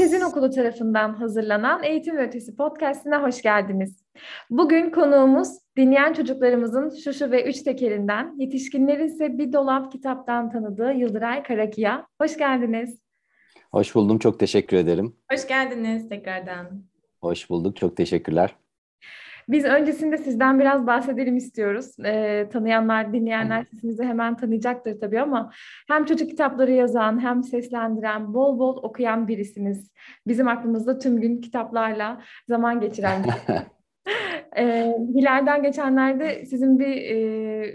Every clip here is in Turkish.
Sezin Okulu tarafından hazırlanan Eğitim ve Ötesi podcastine hoş geldiniz. Bugün konuğumuz dinleyen çocuklarımızın şuşu ve üç tekerinden, yetişkinlerin ise bir dolap kitaptan tanıdığı Yıldıray Karakiya. Hoş geldiniz. Hoş buldum, çok teşekkür ederim. Hoş geldiniz tekrardan. Hoş bulduk, çok teşekkürler. Biz öncesinde sizden biraz bahsedelim istiyoruz. E, tanıyanlar, dinleyenler sesinizi hemen tanıyacaktır tabii ama hem çocuk kitapları yazan hem seslendiren, bol bol okuyan birisiniz. Bizim aklımızda tüm gün kitaplarla zaman geçiren e, Hilal'den geçenlerde sizin bir e,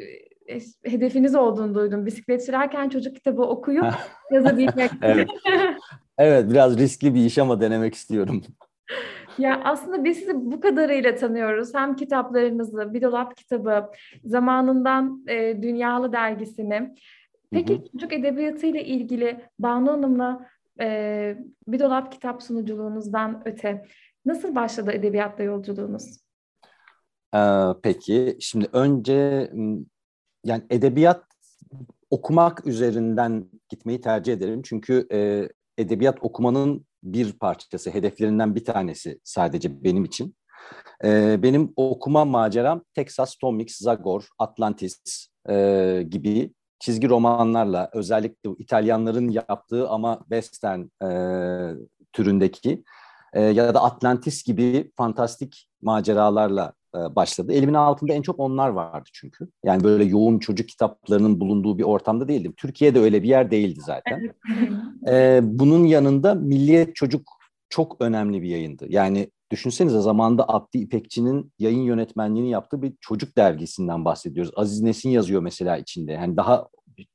hedefiniz olduğunu duydum. Bisiklet sürerken çocuk kitabı okuyup yazabilmek. evet. evet, biraz riskli bir iş ama denemek istiyorum. Ya aslında biz sizi bu kadarıyla tanıyoruz. Hem kitaplarınızı, Bir Dolap kitabı, zamanından e, Dünyalı dergisini. Peki hı hı. çocuk edebiyatı ile ilgili Banu Hanım'la e, Bir Dolap kitap sunuculuğunuzdan öte nasıl başladı edebiyatla yolculuğunuz? Ee, peki, şimdi önce yani edebiyat okumak üzerinden gitmeyi tercih ederim. Çünkü e, edebiyat okumanın bir parçası, hedeflerinden bir tanesi sadece benim için. Ee, benim okuma maceram Texas Tomix, Zagor, Atlantis e, gibi çizgi romanlarla özellikle İtalyanların yaptığı ama western e, türündeki e, ya da Atlantis gibi fantastik maceralarla e, başladı. Elimin altında en çok onlar vardı çünkü. Yani böyle yoğun çocuk kitaplarının bulunduğu bir ortamda değildim. Türkiye'de öyle bir yer değildi zaten. e, bunun yanında Milliyet Çocuk çok önemli bir yayındı. Yani düşünsenize zamanında Abdi İpekçi'nin yayın yönetmenliğini yaptığı bir çocuk dergisinden bahsediyoruz. Aziz Nesin yazıyor mesela içinde. Yani daha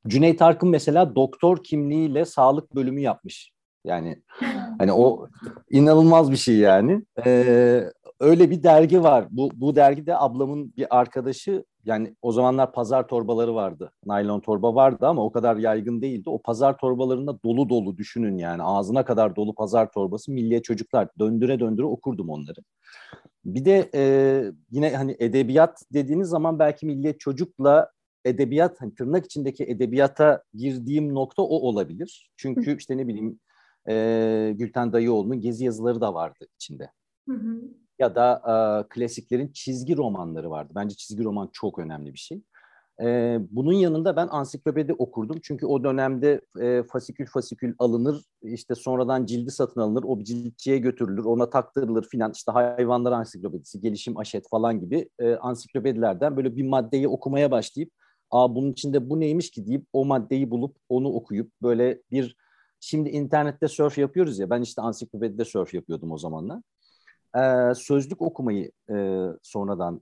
Cüneyt Arkın mesela doktor kimliğiyle sağlık bölümü yapmış. Yani hani o inanılmaz bir şey yani. Ee, öyle bir dergi var. Bu, bu dergide ablamın bir arkadaşı yani o zamanlar pazar torbaları vardı. Naylon torba vardı ama o kadar yaygın değildi. O pazar torbalarında dolu dolu düşünün yani ağzına kadar dolu pazar torbası milliye çocuklar döndüre döndüre okurdum onları. Bir de e, yine hani edebiyat dediğiniz zaman belki milliyet çocukla edebiyat hani tırnak içindeki edebiyata girdiğim nokta o olabilir. Çünkü işte ne bileyim e, Gülten Dayıoğlu'nun gezi yazıları da vardı içinde. Hı hı ya da e, klasiklerin çizgi romanları vardı. Bence çizgi roman çok önemli bir şey. E, bunun yanında ben ansiklopedi okurdum. Çünkü o dönemde e, fasikül fasikül alınır, işte sonradan cildi satın alınır, o ciltçiye götürülür, ona taktırılır filan. İşte hayvanlar ansiklopedisi, gelişim aşet falan gibi e, ansiklopedilerden böyle bir maddeyi okumaya başlayıp Aa bunun içinde bu neymiş ki deyip o maddeyi bulup onu okuyup böyle bir şimdi internette surf yapıyoruz ya ben işte ansiklopedide surf yapıyordum o zamanlar e, sözlük okumayı e, sonradan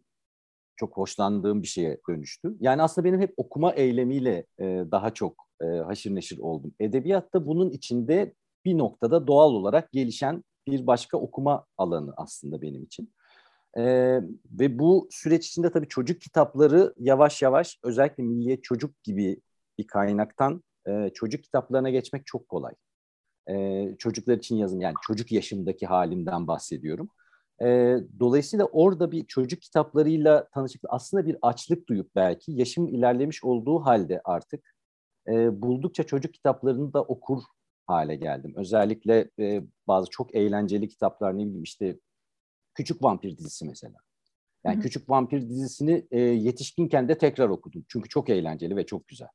çok hoşlandığım bir şeye dönüştü. Yani aslında benim hep okuma eylemiyle e, daha çok e, haşır neşir oldum. Edebiyatta bunun içinde bir noktada doğal olarak gelişen bir başka okuma alanı aslında benim için. E, ve bu süreç içinde tabii çocuk kitapları yavaş yavaş özellikle Milliyet Çocuk gibi bir kaynaktan e, çocuk kitaplarına geçmek çok kolay. E, çocuklar için yazım yani çocuk yaşındaki halimden bahsediyorum. E, dolayısıyla orada bir çocuk kitaplarıyla tanışıp aslında bir açlık duyup belki yaşım ilerlemiş olduğu halde artık e, buldukça çocuk kitaplarını da okur hale geldim. Özellikle e, bazı çok eğlenceli kitaplar ne bileyim işte Küçük Vampir dizisi mesela. Yani Hı-hı. Küçük Vampir dizisini e, yetişkinken de tekrar okudum. Çünkü çok eğlenceli ve çok güzel.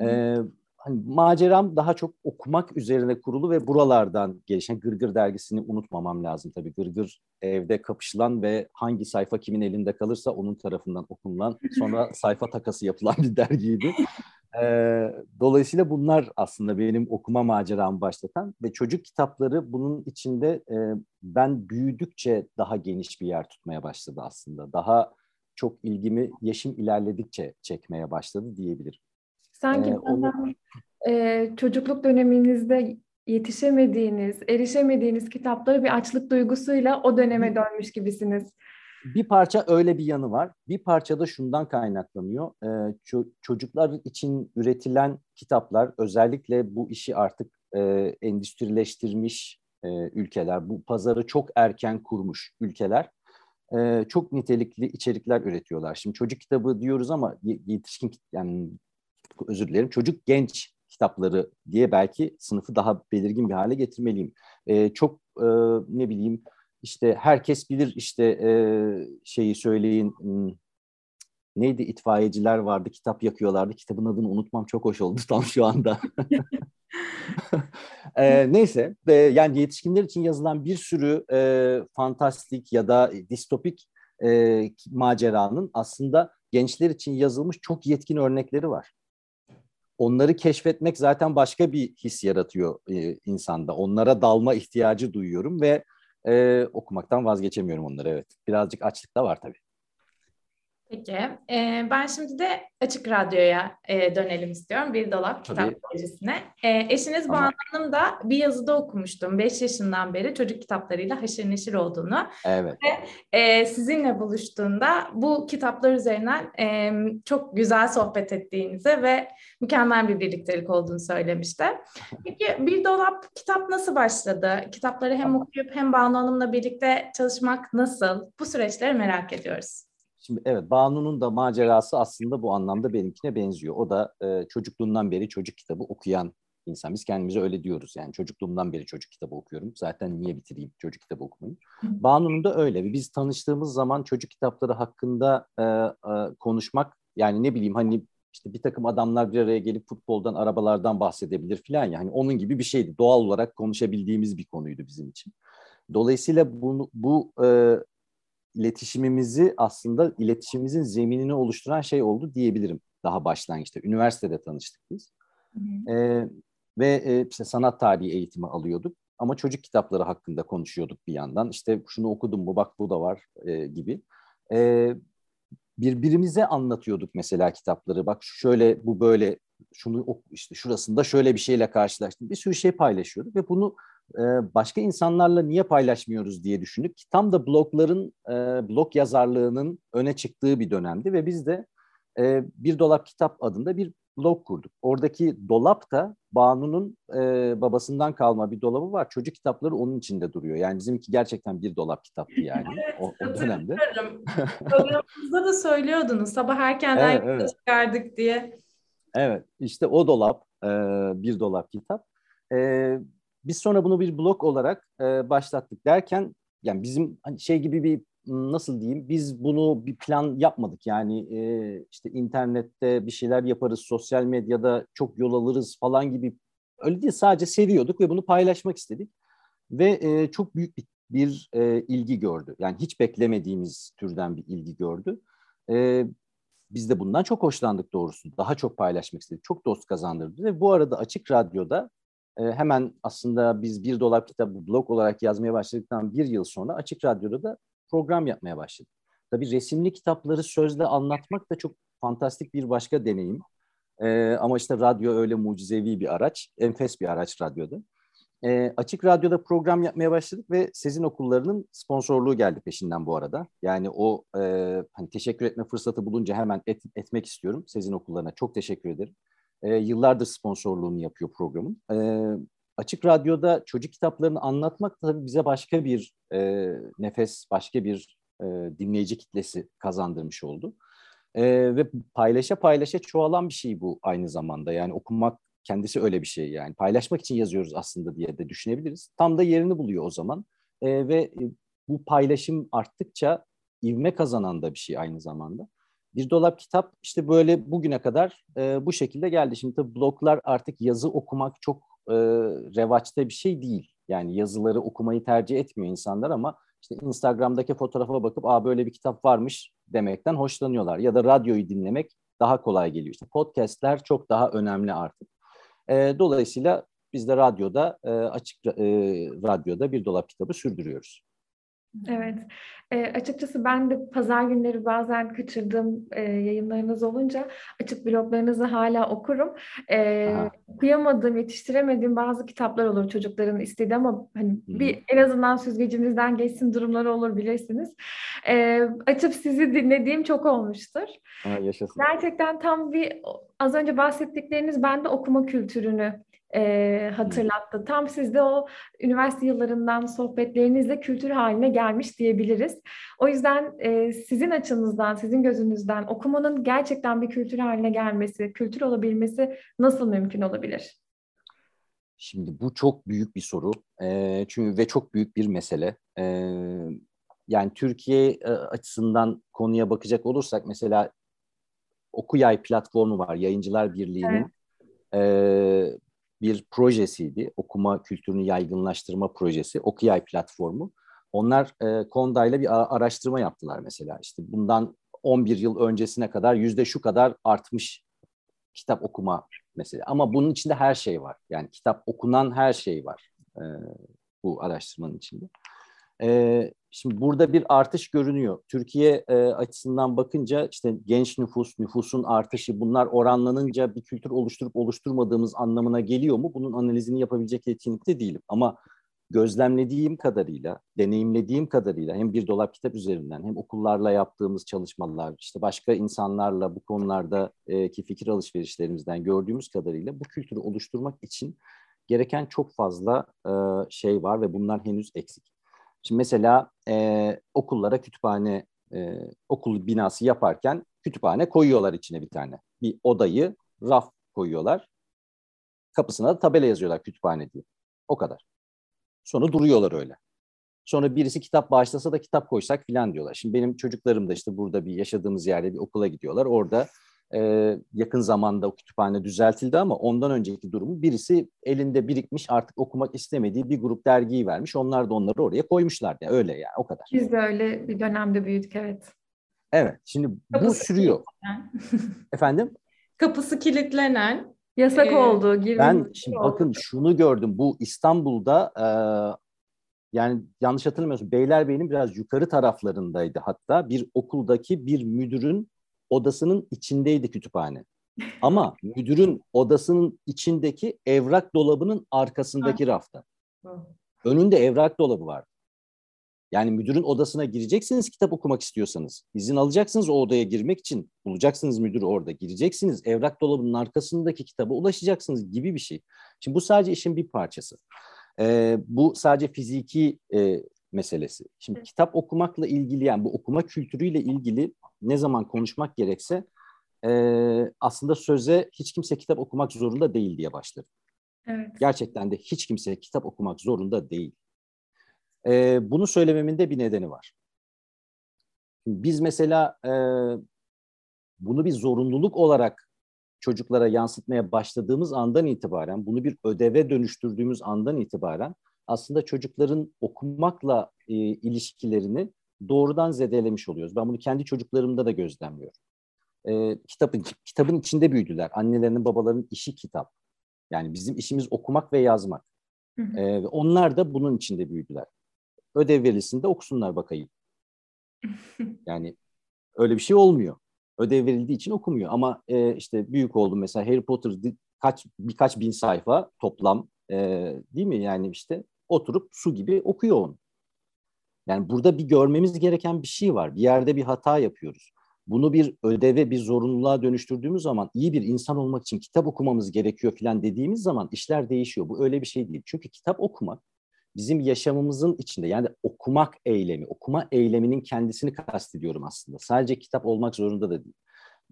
E, hani maceram daha çok okumak üzerine kurulu ve buralardan gelişen Gırgır dergisini unutmamam lazım tabii. Gırgır evde kapışılan ve hangi sayfa kimin elinde kalırsa onun tarafından okunulan sonra sayfa takası yapılan bir dergiydi. Ee, dolayısıyla bunlar aslında benim okuma maceramı başlatan ve çocuk kitapları bunun içinde e, ben büyüdükçe daha geniş bir yer tutmaya başladı aslında. Daha çok ilgimi yaşım ilerledikçe çekmeye başladı diyebilirim. Sanki ee, onu... e, çocukluk döneminizde yetişemediğiniz, erişemediğiniz kitapları bir açlık duygusuyla o döneme dönmüş gibisiniz. Bir parça öyle bir yanı var. Bir parça da şundan kaynaklanıyor. Ee, ço- çocuklar için üretilen kitaplar özellikle bu işi artık e, endüstrileştirmiş e, ülkeler, bu pazarı çok erken kurmuş ülkeler e, çok nitelikli içerikler üretiyorlar. Şimdi çocuk kitabı diyoruz ama yetişkin yani özür dilerim çocuk genç kitapları diye belki sınıfı daha belirgin bir hale getirmeliyim. E, çok e, ne bileyim işte herkes bilir işte e, şeyi söyleyin hmm, neydi itfaiyeciler vardı kitap yakıyorlardı kitabın adını unutmam çok hoş oldu tam şu anda. e, neyse e, yani yetişkinler için yazılan bir sürü e, fantastik ya da distopik e, maceranın aslında gençler için yazılmış çok yetkin örnekleri var. Onları keşfetmek zaten başka bir his yaratıyor e, insanda. Onlara dalma ihtiyacı duyuyorum ve e, okumaktan vazgeçemiyorum onları evet. Birazcık açlık da var tabii. Peki. Ee, ben şimdi de Açık Radyo'ya e, dönelim istiyorum. Bir Dolap Kitap Projesine. E, eşiniz Banu Hanım da bir yazıda okumuştum. 5 yaşından beri çocuk kitaplarıyla haşır neşir olduğunu. Evet. Ve e, sizinle buluştuğunda bu kitaplar üzerinden e, çok güzel sohbet ettiğinizi ve mükemmel bir birliktelik olduğunu söylemişti. Peki Bir Dolap kitap nasıl başladı? Kitapları hem okuyup hem Banu Hanım'la birlikte çalışmak nasıl? Bu süreçleri merak ediyoruz. Şimdi evet Banu'nun da macerası aslında bu anlamda benimkine benziyor. O da e, çocukluğundan beri çocuk kitabı okuyan insan. Biz kendimize öyle diyoruz yani çocukluğumdan beri çocuk kitabı okuyorum. Zaten niye bitireyim çocuk kitabı okumayı? Banu'nun da öyle. Biz tanıştığımız zaman çocuk kitapları hakkında e, e, konuşmak yani ne bileyim hani işte bir takım adamlar bir araya gelip futboldan, arabalardan bahsedebilir falan ya. Hani onun gibi bir şeydi. Doğal olarak konuşabildiğimiz bir konuydu bizim için. Dolayısıyla bunu, bu e, iletişimimizi aslında iletişimimizin zeminini oluşturan şey oldu diyebilirim daha başlangıçta. Üniversitede tanıştık biz. Hı ee, ve e, işte sanat tarihi eğitimi alıyorduk. Ama çocuk kitapları hakkında konuşuyorduk bir yandan. İşte şunu okudum mu bak bu da var e, gibi. E, birbirimize anlatıyorduk mesela kitapları. Bak şöyle bu böyle şunu işte şurasında şöyle bir şeyle karşılaştım. Bir sürü şey paylaşıyorduk ve bunu başka insanlarla niye paylaşmıyoruz diye düşündük. Tam da blogların, e, blog yazarlığının öne çıktığı bir dönemdi ve biz de e, Bir Dolap Kitap adında bir blog kurduk. Oradaki dolap da Banu'nun babasından kalma bir dolabı var. Çocuk kitapları onun içinde duruyor. Yani bizimki gerçekten bir dolap kitaptı yani o, o dönemde. Programımızda da söylüyordunuz sabah erkenden evet, evet. çıkardık diye. Evet işte o dolap bir dolap kitap. Biz sonra bunu bir blog olarak e, başlattık derken yani bizim hani şey gibi bir nasıl diyeyim biz bunu bir plan yapmadık yani e, işte internette bir şeyler yaparız sosyal medyada çok yol alırız falan gibi öyle değil sadece seviyorduk ve bunu paylaşmak istedik ve e, çok büyük bir, bir e, ilgi gördü yani hiç beklemediğimiz türden bir ilgi gördü. E, biz de bundan çok hoşlandık doğrusu. Daha çok paylaşmak istedik. Çok dost kazandırdı ve bu arada Açık Radyo'da hemen aslında biz bir dolar kitabı blog olarak yazmaya başladıktan bir yıl sonra Açık Radyo'da da program yapmaya başladık. Tabii resimli kitapları sözle anlatmak da çok fantastik bir başka deneyim. E, ama işte radyo öyle mucizevi bir araç, enfes bir araç radyoda. E, açık Radyo'da program yapmaya başladık ve Sezin Okulları'nın sponsorluğu geldi peşinden bu arada. Yani o e, hani teşekkür etme fırsatı bulunca hemen et, etmek istiyorum Sezin Okulları'na. Çok teşekkür ederim. E, yıllardır sponsorluğunu yapıyor programın. E, Açık Radyo'da çocuk kitaplarını anlatmak tabii bize başka bir e, nefes, başka bir e, dinleyici kitlesi kazandırmış oldu. E, ve paylaşa paylaşa çoğalan bir şey bu aynı zamanda. Yani okumak kendisi öyle bir şey yani. Paylaşmak için yazıyoruz aslında diye de düşünebiliriz. Tam da yerini buluyor o zaman. E, ve bu paylaşım arttıkça ivme kazanan da bir şey aynı zamanda. Bir dolap kitap işte böyle bugüne kadar e, bu şekilde geldi. Şimdi tabii bloglar artık yazı okumak çok e, revaçta bir şey değil. Yani yazıları okumayı tercih etmiyor insanlar ama işte Instagram'daki fotoğrafa bakıp aa böyle bir kitap varmış demekten hoşlanıyorlar. Ya da radyoyu dinlemek daha kolay geliyor. İşte podcastler çok daha önemli artık. E, dolayısıyla biz de radyoda e, açık e, radyoda bir dolap kitabı sürdürüyoruz. Evet. E, açıkçası ben de pazar günleri bazen kaçırdığım e, yayınlarınız olunca açıp bloglarınızı hala okurum. E, okuyamadığım, yetiştiremediğim bazı kitaplar olur çocukların istediği ama hani Hı-hı. bir en azından süzgecimizden geçsin durumları olur bilirsiniz. E, açıp sizi dinlediğim çok olmuştur. Ha, yaşasın. Gerçekten tam bir az önce bahsettikleriniz bende okuma kültürünü e, hatırlattı. Tam sizde o üniversite yıllarından sohbetlerinizle kültür haline gelmiş diyebiliriz. O yüzden e, sizin açınızdan, sizin gözünüzden okumanın gerçekten bir kültür haline gelmesi, kültür olabilmesi nasıl mümkün olabilir? Şimdi bu çok büyük bir soru e, çünkü ve çok büyük bir mesele. E, yani Türkiye e, açısından konuya bakacak olursak mesela Okuyay platformu var, Yayıncılar Birliği'nin evet. e, bir projesiydi. Okuma kültürünü yaygınlaştırma projesi, Okuyay platformu. Onlar e, Konda bir araştırma yaptılar mesela. İşte bundan 11 yıl öncesine kadar yüzde şu kadar artmış kitap okuma mesela. Ama bunun içinde her şey var. Yani kitap okunan her şey var e, bu araştırmanın içinde. E, şimdi burada bir artış görünüyor. Türkiye e, açısından bakınca işte genç nüfus, nüfusun artışı bunlar oranlanınca bir kültür oluşturup oluşturmadığımız anlamına geliyor mu? Bunun analizini yapabilecek yetkinlikte değilim. Ama gözlemlediğim kadarıyla, deneyimlediğim kadarıyla hem bir dolap kitap üzerinden hem okullarla yaptığımız çalışmalar, işte başka insanlarla bu konularda e, ki fikir alışverişlerimizden gördüğümüz kadarıyla bu kültürü oluşturmak için gereken çok fazla e, şey var ve bunlar henüz eksik. Şimdi mesela e, okullara kütüphane, e, okul binası yaparken kütüphane koyuyorlar içine bir tane. Bir odayı raf koyuyorlar. Kapısına da tabela yazıyorlar kütüphane diye. O kadar. Sonra duruyorlar öyle. Sonra birisi kitap bağışlasa da kitap koysak filan diyorlar. Şimdi benim çocuklarım da işte burada bir yaşadığımız yerde bir okula gidiyorlar. Orada e, yakın zamanda o kütüphane düzeltildi ama ondan önceki durumu birisi elinde birikmiş artık okumak istemediği bir grup dergiyi vermiş. Onlar da onları oraya koymuşlar. Yani öyle yani o kadar. Biz de öyle bir dönemde büyüdük evet. Evet şimdi Kapısı bu sürüyor. Efendim? Kapısı kilitlenen Yasak ee, oldu. Ben şimdi oldu. bakın şunu gördüm. Bu İstanbul'da e, yani yanlış hatırlamıyorsun Beylerbeyi'nin biraz yukarı taraflarındaydı hatta bir okuldaki bir müdürün odasının içindeydi kütüphane. Ama müdürün odasının içindeki evrak dolabının arkasındaki rafta. Önünde evrak dolabı vardı. Yani müdürün odasına gireceksiniz kitap okumak istiyorsanız. İzin alacaksınız o odaya girmek için. Bulacaksınız müdürü orada. Gireceksiniz evrak dolabının arkasındaki kitaba ulaşacaksınız gibi bir şey. Şimdi bu sadece işin bir parçası. Ee, bu sadece fiziki e, meselesi. Şimdi kitap okumakla ilgili yani bu okuma kültürüyle ilgili ne zaman konuşmak gerekse e, aslında söze hiç kimse kitap okumak zorunda değil diye başladı. Evet. Gerçekten de hiç kimse kitap okumak zorunda değil. E, bunu söylememin de bir nedeni var. Biz mesela e, bunu bir zorunluluk olarak çocuklara yansıtmaya başladığımız andan itibaren, bunu bir ödeve dönüştürdüğümüz andan itibaren aslında çocukların okumakla e, ilişkilerini doğrudan zedelemiş oluyoruz. Ben bunu kendi çocuklarımda da gözlemliyorum. E, kitabın kitabın içinde büyüdüler. Annelerinin, babalarının işi kitap. Yani bizim işimiz okumak ve yazmak. Hı hı. E, onlar da bunun içinde büyüdüler ödev verilsin de okusunlar bakayım. yani öyle bir şey olmuyor. Ödev verildiği için okumuyor ama e, işte büyük oldum mesela Harry Potter kaç birkaç bin sayfa toplam e, değil mi yani işte oturup su gibi okuyor onu. Yani burada bir görmemiz gereken bir şey var. Bir yerde bir hata yapıyoruz. Bunu bir ödeve, bir zorunluluğa dönüştürdüğümüz zaman iyi bir insan olmak için kitap okumamız gerekiyor falan dediğimiz zaman işler değişiyor. Bu öyle bir şey değil. Çünkü kitap okumak bizim yaşamımızın içinde yani okumak eylemi, okuma eyleminin kendisini kastediyorum aslında. Sadece kitap olmak zorunda da değil.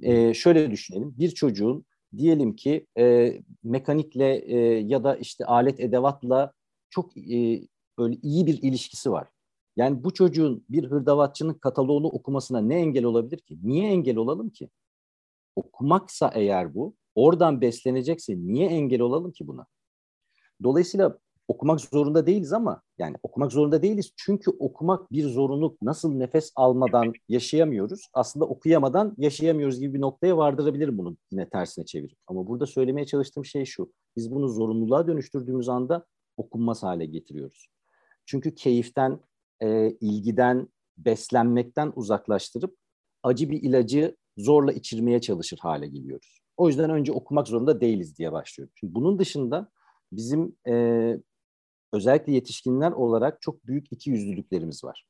Ee, şöyle düşünelim, bir çocuğun diyelim ki e, mekanikle e, ya da işte alet edevatla çok e, böyle iyi bir ilişkisi var. Yani bu çocuğun bir hırdavatçının kataloğunu okumasına ne engel olabilir ki? Niye engel olalım ki? Okumaksa eğer bu, oradan beslenecekse niye engel olalım ki buna? Dolayısıyla okumak zorunda değiliz ama yani okumak zorunda değiliz çünkü okumak bir zorunluluk. Nasıl nefes almadan yaşayamıyoruz aslında okuyamadan yaşayamıyoruz gibi bir noktaya vardırabilirim bunu yine tersine çevirip. Ama burada söylemeye çalıştığım şey şu. Biz bunu zorunluluğa dönüştürdüğümüz anda okunmaz hale getiriyoruz. Çünkü keyiften, e, ilgiden, beslenmekten uzaklaştırıp acı bir ilacı zorla içirmeye çalışır hale geliyoruz. O yüzden önce okumak zorunda değiliz diye başlıyorum. Şimdi bunun dışında bizim e, özellikle yetişkinler olarak çok büyük iki yüzlülüklerimiz var.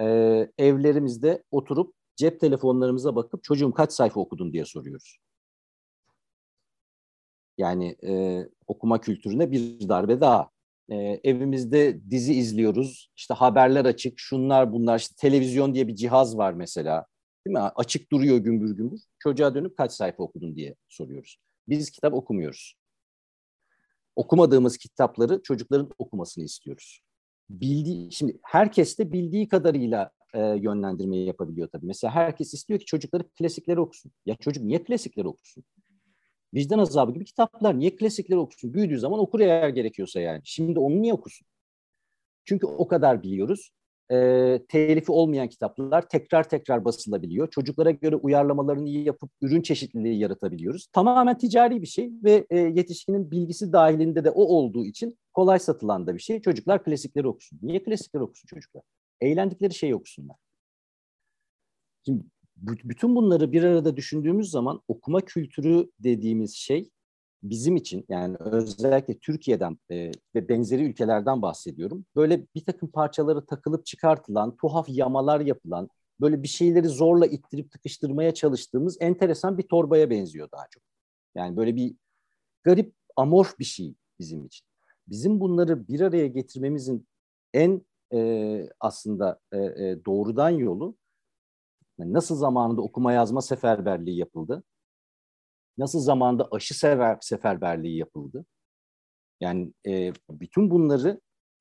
Ee, evlerimizde oturup cep telefonlarımıza bakıp çocuğum kaç sayfa okudun diye soruyoruz. Yani e, okuma kültürüne bir darbe daha. E, evimizde dizi izliyoruz, işte haberler açık, şunlar bunlar, işte televizyon diye bir cihaz var mesela. Değil mi? Açık duruyor gümbür gümbür. Çocuğa dönüp kaç sayfa okudun diye soruyoruz. Biz kitap okumuyoruz. Okumadığımız kitapları çocukların okumasını istiyoruz. Bildiği, şimdi herkes de bildiği kadarıyla e, yönlendirmeyi yapabiliyor tabii. Mesela herkes istiyor ki çocukları klasikleri okusun. Ya çocuk niye klasikleri okusun? Vicdan azabı gibi kitaplar. Niye klasikleri okusun? Büyüdüğü zaman okur eğer gerekiyorsa yani. Şimdi onu niye okusun? Çünkü o kadar biliyoruz e, telifi olmayan kitaplar tekrar tekrar basılabiliyor. Çocuklara göre uyarlamalarını yapıp ürün çeşitliliği yaratabiliyoruz. Tamamen ticari bir şey ve e, yetişkinin bilgisi dahilinde de o olduğu için kolay satılan da bir şey. Çocuklar klasikleri okusun. Niye klasikleri okusun çocuklar? Eğlendikleri şeyi okusunlar. Şimdi bütün bunları bir arada düşündüğümüz zaman okuma kültürü dediğimiz şey bizim için yani özellikle Türkiye'den e, ve benzeri ülkelerden bahsediyorum. Böyle bir takım parçaları takılıp çıkartılan, tuhaf yamalar yapılan, böyle bir şeyleri zorla ittirip tıkıştırmaya çalıştığımız enteresan bir torbaya benziyor daha çok. Yani böyle bir garip, amorf bir şey bizim için. Bizim bunları bir araya getirmemizin en e, aslında e, e, doğrudan yolu nasıl zamanında okuma yazma seferberliği yapıldı nasıl zamanda aşı sefer, seferberliği yapıldı. Yani e, bütün bunları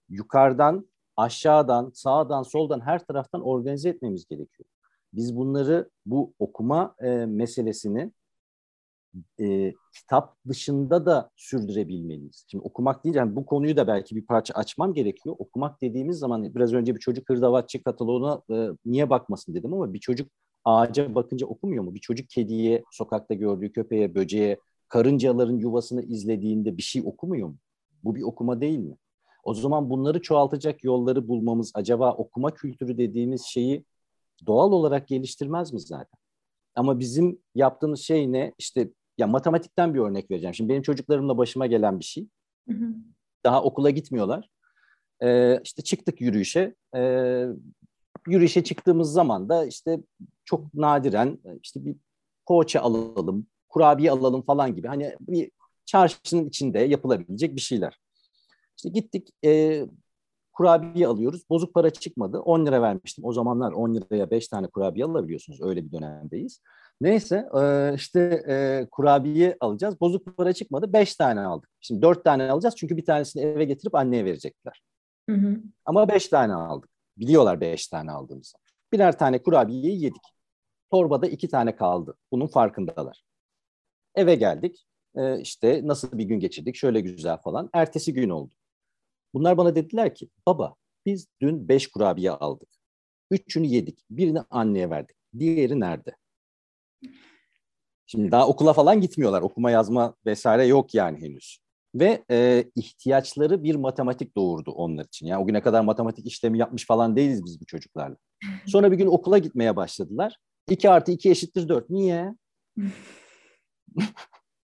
yukarıdan, aşağıdan, sağdan, soldan her taraftan organize etmemiz gerekiyor. Biz bunları bu okuma e, meselesini e, kitap dışında da sürdürebilmeliyiz. Şimdi okumak değil, yani bu konuyu da belki bir parça açmam gerekiyor. Okumak dediğimiz zaman biraz önce bir çocuk hırdavatçı kataloğuna e, niye bakmasın dedim ama bir çocuk ağaca bakınca okumuyor mu? Bir çocuk kediye, sokakta gördüğü köpeğe, böceğe, karıncaların yuvasını izlediğinde bir şey okumuyor mu? Bu bir okuma değil mi? O zaman bunları çoğaltacak yolları bulmamız acaba okuma kültürü dediğimiz şeyi doğal olarak geliştirmez mi zaten? Ama bizim yaptığımız şey ne? İşte ya matematikten bir örnek vereceğim. Şimdi benim çocuklarımla başıma gelen bir şey. Hı hı. Daha okula gitmiyorlar. Ee, işte çıktık yürüyüşe. Ee, yürüyüşe çıktığımız zaman da işte çok nadiren işte bir poğaça alalım, kurabiye alalım falan gibi. Hani bir çarşının içinde yapılabilecek bir şeyler. İşte gittik e, kurabiye alıyoruz. Bozuk para çıkmadı. 10 lira vermiştim. O zamanlar 10 liraya 5 tane kurabiye alabiliyorsunuz. Öyle bir dönemdeyiz. Neyse e, işte e, kurabiye alacağız. Bozuk para çıkmadı. 5 tane aldık. Şimdi 4 tane alacağız çünkü bir tanesini eve getirip anneye verecekler. Hı hı. Ama 5 tane aldık. Biliyorlar 5 tane aldığımızı. Birer tane kurabiyeyi yedik. Torbada iki tane kaldı. Bunun farkındalar. Eve geldik. İşte nasıl bir gün geçirdik, şöyle güzel falan. Ertesi gün oldu. Bunlar bana dediler ki, baba biz dün beş kurabiye aldık. Üçünü yedik. Birini anneye verdik. Diğeri nerede? Şimdi daha okula falan gitmiyorlar. Okuma yazma vesaire yok yani henüz. Ve e, ihtiyaçları bir matematik doğurdu onlar için. Yani o güne kadar matematik işlemi yapmış falan değiliz biz bu çocuklarla. Sonra bir gün okula gitmeye başladılar. 2 artı 2 eşittir 4. Niye?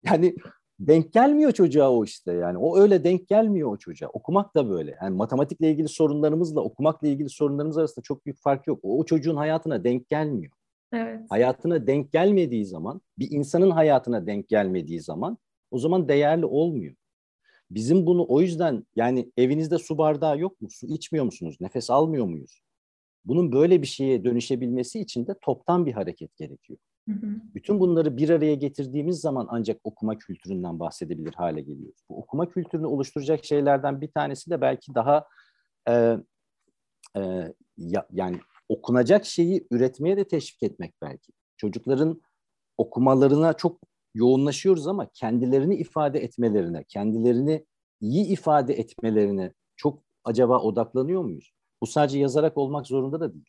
yani denk gelmiyor çocuğa o işte yani. O öyle denk gelmiyor o çocuğa. Okumak da böyle. Yani matematikle ilgili sorunlarımızla okumakla ilgili sorunlarımız arasında çok büyük fark yok. O, o çocuğun hayatına denk gelmiyor. Evet. Hayatına denk gelmediği zaman, bir insanın hayatına denk gelmediği zaman o zaman değerli olmuyor. Bizim bunu o yüzden yani evinizde su bardağı yok mu? Su içmiyor musunuz? Nefes almıyor muyuz? Bunun böyle bir şeye dönüşebilmesi için de toptan bir hareket gerekiyor. Hı hı. Bütün bunları bir araya getirdiğimiz zaman ancak okuma kültüründen bahsedebilir hale geliyoruz. Bu okuma kültürünü oluşturacak şeylerden bir tanesi de belki daha e, e, ya, yani okunacak şeyi üretmeye de teşvik etmek belki. Çocukların okumalarına çok yoğunlaşıyoruz ama kendilerini ifade etmelerine, kendilerini iyi ifade etmelerine çok acaba odaklanıyor muyuz? Bu sadece yazarak olmak zorunda da değil.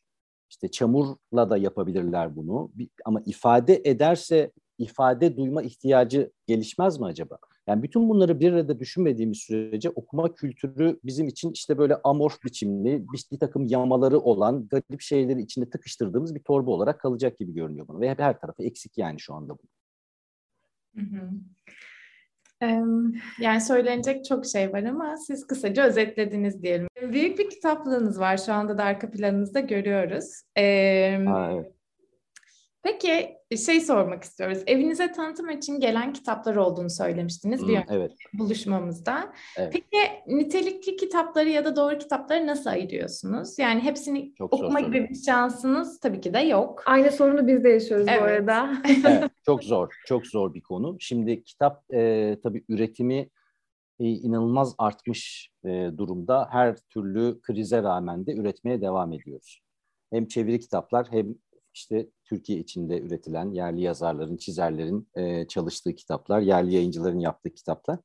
İşte çamurla da yapabilirler bunu. Ama ifade ederse ifade duyma ihtiyacı gelişmez mi acaba? Yani bütün bunları bir arada düşünmediğimiz sürece okuma kültürü bizim için işte böyle amorf biçimli, bir, bir takım yamaları olan, garip şeyleri içinde tıkıştırdığımız bir torba olarak kalacak gibi görünüyor bana. Ve her tarafı eksik yani şu anda bu. Hı hı. Yani söylenecek çok şey var ama siz kısaca özetlediniz diyelim. Büyük bir kitaplığınız var şu anda da arka planınızda görüyoruz. Ee, evet. Peki şey sormak istiyoruz. Evinize tanıtım için gelen kitaplar olduğunu söylemiştiniz bir Hmm, evet. buluşmamızda. Evet. Peki nitelikli kitapları ya da doğru kitapları nasıl ayırıyorsunuz? Yani hepsini Çok okuma gibi bir şansınız tabii ki de yok. Aynı sorunu biz de yaşıyoruz Evet. bu arada. evet, çok zor, çok zor bir konu. Şimdi kitap e, tabii üretimi e, inanılmaz artmış e, durumda. Her türlü krize rağmen de üretmeye devam ediyoruz. Hem çeviri kitaplar hem işte Türkiye içinde üretilen yerli yazarların, çizerlerin e, çalıştığı kitaplar, yerli yayıncıların yaptığı kitaplar.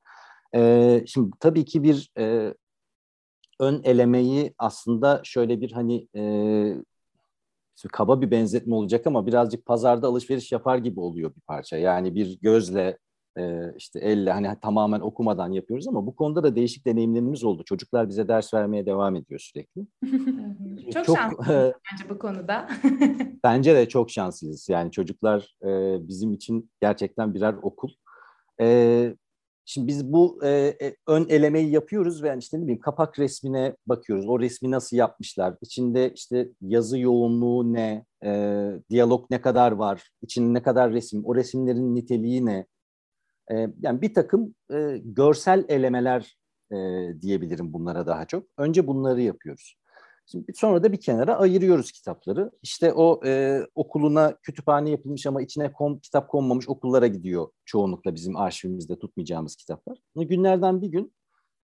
E, şimdi tabii ki bir e, ön elemeyi aslında şöyle bir hani e, kaba bir benzetme olacak ama birazcık pazarda alışveriş yapar gibi oluyor bir parça. Yani bir gözle e, işte elle hani tamamen okumadan yapıyoruz ama bu konuda da değişik deneyimlerimiz oldu. Çocuklar bize ders vermeye devam ediyor sürekli. Çok, Çok, şanslısınız e, bence bu konuda. Bence de çok şanslıyız. Yani çocuklar e, bizim için gerçekten birer okul. E, şimdi biz bu e, e, ön elemeyi yapıyoruz ve yani işte ne bileyim kapak resmine bakıyoruz. O resmi nasıl yapmışlar? İçinde işte yazı yoğunluğu ne? E, diyalog ne kadar var? İçinde ne kadar resim? O resimlerin niteliği ne? E, yani bir takım e, görsel elemeler e, diyebilirim bunlara daha çok. Önce bunları yapıyoruz. Şimdi sonra da bir kenara ayırıyoruz kitapları. İşte o e, okuluna kütüphane yapılmış ama içine kom, kitap konmamış okullara gidiyor çoğunlukla bizim arşivimizde tutmayacağımız kitaplar. Günlerden bir gün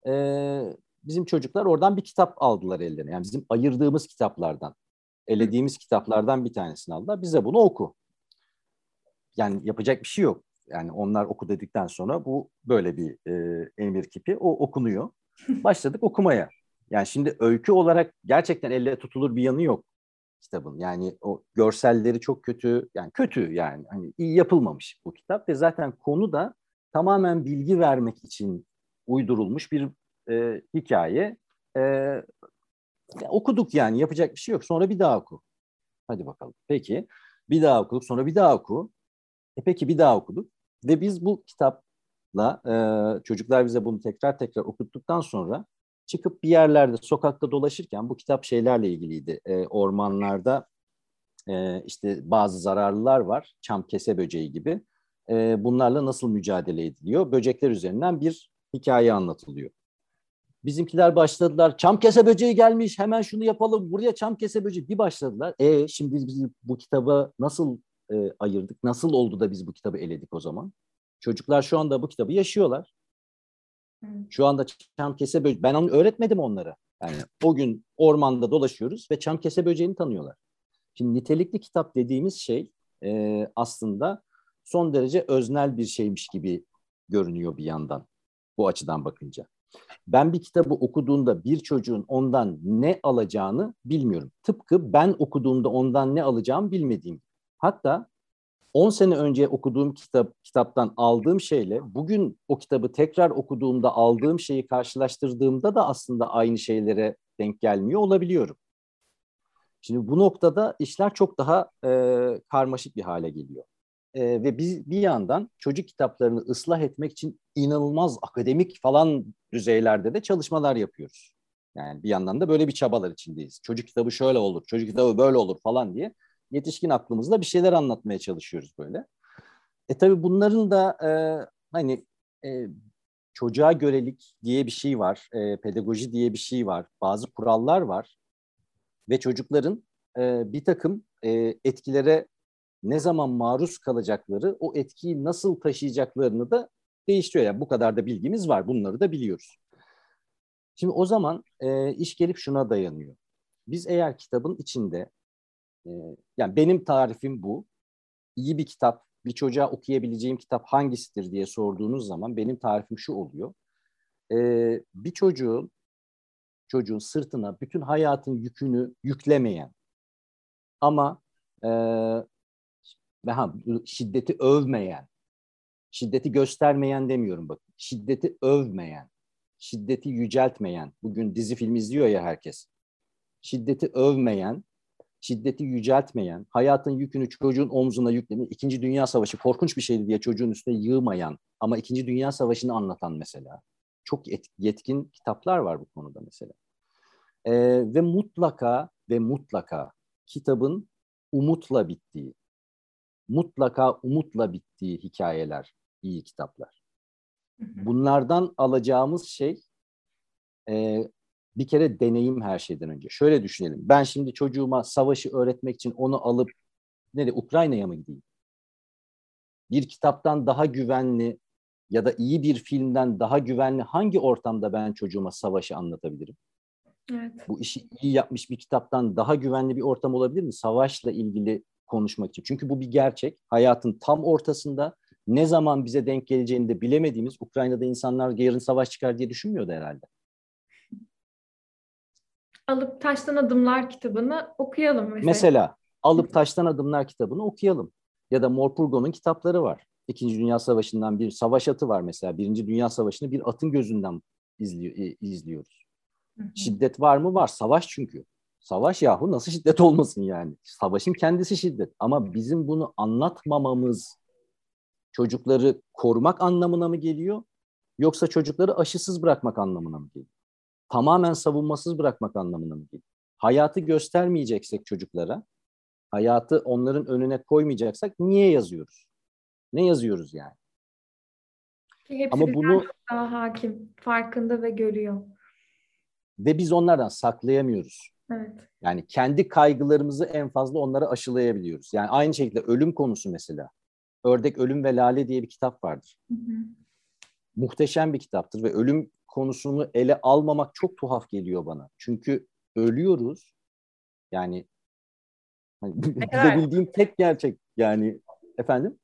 e, bizim çocuklar oradan bir kitap aldılar ellerine. Yani bizim ayırdığımız kitaplardan, elediğimiz kitaplardan bir tanesini aldılar. Bize bunu oku. Yani yapacak bir şey yok. Yani onlar oku dedikten sonra bu böyle bir e, emir kipi. O okunuyor. Başladık okumaya. Yani şimdi öykü olarak gerçekten elle tutulur bir yanı yok kitabın. Yani o görselleri çok kötü, yani kötü yani hani iyi yapılmamış bu kitap ve zaten konu da tamamen bilgi vermek için uydurulmuş bir e, hikaye. E, ya okuduk yani yapacak bir şey yok. Sonra bir daha oku. Hadi bakalım. Peki bir daha okuduk sonra bir daha oku. E peki bir daha okuduk ve biz bu kitapla e, çocuklar bize bunu tekrar tekrar okuttuktan sonra çıkıp bir yerlerde sokakta dolaşırken bu kitap şeylerle ilgiliydi. E, ormanlarda e, işte bazı zararlılar var. Çam kese böceği gibi. E, bunlarla nasıl mücadele ediliyor? Böcekler üzerinden bir hikaye anlatılıyor. Bizimkiler başladılar. Çam kese böceği gelmiş. Hemen şunu yapalım. Buraya çam kese böceği. Bir başladılar. E şimdi biz, bu kitabı nasıl e, ayırdık? Nasıl oldu da biz bu kitabı eledik o zaman? Çocuklar şu anda bu kitabı yaşıyorlar. Şu anda çam kese böceği, ben onu öğretmedim onlara. Yani o gün ormanda dolaşıyoruz ve çam kese böceğini tanıyorlar. Şimdi nitelikli kitap dediğimiz şey e, aslında son derece öznel bir şeymiş gibi görünüyor bir yandan bu açıdan bakınca. Ben bir kitabı okuduğumda bir çocuğun ondan ne alacağını bilmiyorum. Tıpkı ben okuduğumda ondan ne alacağımı bilmediğim. Hatta 10 sene önce okuduğum kitap kitaptan aldığım şeyle bugün o kitabı tekrar okuduğumda aldığım şeyi karşılaştırdığımda da aslında aynı şeylere denk gelmiyor olabiliyorum. Şimdi bu noktada işler çok daha e, karmaşık bir hale geliyor. E, ve biz bir yandan çocuk kitaplarını ıslah etmek için inanılmaz akademik falan düzeylerde de çalışmalar yapıyoruz. Yani bir yandan da böyle bir çabalar içindeyiz. Çocuk kitabı şöyle olur, çocuk kitabı böyle olur falan diye yetişkin aklımızda bir şeyler anlatmaya çalışıyoruz böyle. E tabii bunların da e, hani e, çocuğa görelik diye bir şey var, e, pedagoji diye bir şey var, bazı kurallar var ve çocukların e, bir takım e, etkilere ne zaman maruz kalacakları, o etkiyi nasıl taşıyacaklarını da değiştiriyor. Yani bu kadar da bilgimiz var, bunları da biliyoruz. Şimdi o zaman e, iş gelip şuna dayanıyor. Biz eğer kitabın içinde yani benim tarifim bu. İyi bir kitap, bir çocuğa okuyabileceğim kitap hangisidir diye sorduğunuz zaman benim tarifim şu oluyor. bir çocuğun çocuğun sırtına bütün hayatın yükünü yüklemeyen ama e, ha, şiddeti övmeyen, şiddeti göstermeyen demiyorum bakın. Şiddeti övmeyen, şiddeti yüceltmeyen. Bugün dizi film izliyor ya herkes. Şiddeti övmeyen, şiddeti yüceltmeyen, hayatın yükünü çocuğun omzuna yüklemeyen, İkinci Dünya Savaşı korkunç bir şeydi diye çocuğun üstüne yığmayan ama İkinci Dünya Savaşı'nı anlatan mesela. Çok yetkin kitaplar var bu konuda mesela. Ee, ve mutlaka ve mutlaka kitabın umutla bittiği, mutlaka umutla bittiği hikayeler, iyi kitaplar. Bunlardan alacağımız şey e, bir kere deneyim her şeyden önce. Şöyle düşünelim. Ben şimdi çocuğuma savaşı öğretmek için onu alıp nereye Ukrayna'ya mı gideyim? Bir kitaptan daha güvenli ya da iyi bir filmden daha güvenli hangi ortamda ben çocuğuma savaşı anlatabilirim? Evet. Bu işi iyi yapmış bir kitaptan daha güvenli bir ortam olabilir mi? Savaşla ilgili konuşmak için. Çünkü bu bir gerçek. Hayatın tam ortasında ne zaman bize denk geleceğini de bilemediğimiz Ukrayna'da insanlar yarın savaş çıkar diye düşünmüyordu herhalde. Alıp Taştan Adımlar kitabını okuyalım mesela. Mesela Alıp Taştan Adımlar kitabını okuyalım. Ya da Morpurgo'nun kitapları var. İkinci Dünya Savaşı'ndan bir savaş atı var mesela. Birinci Dünya Savaşı'nı bir atın gözünden izliyor, izliyoruz. Hı hı. Şiddet var mı? Var. Savaş çünkü. Savaş yahu nasıl şiddet olmasın yani? Savaşın kendisi şiddet. Ama bizim bunu anlatmamamız çocukları korumak anlamına mı geliyor? Yoksa çocukları aşısız bırakmak anlamına mı geliyor? Tamamen savunmasız bırakmak anlamına mı geliyor? Hayatı göstermeyeceksek çocuklara, hayatı onların önüne koymayacaksak niye yazıyoruz? Ne yazıyoruz yani? Hepsi Ama bunu daha hakim, farkında ve görüyor. Ve biz onlardan saklayamıyoruz. Evet. Yani kendi kaygılarımızı en fazla onlara aşılayabiliyoruz. Yani aynı şekilde ölüm konusu mesela. Ördek Ölüm ve Lale diye bir kitap vardır. Hı hı. Muhteşem bir kitaptır ve ölüm konusunu ele almamak çok tuhaf geliyor bana. Çünkü ölüyoruz. Yani hani, bildiğim tek gerçek yani efendim.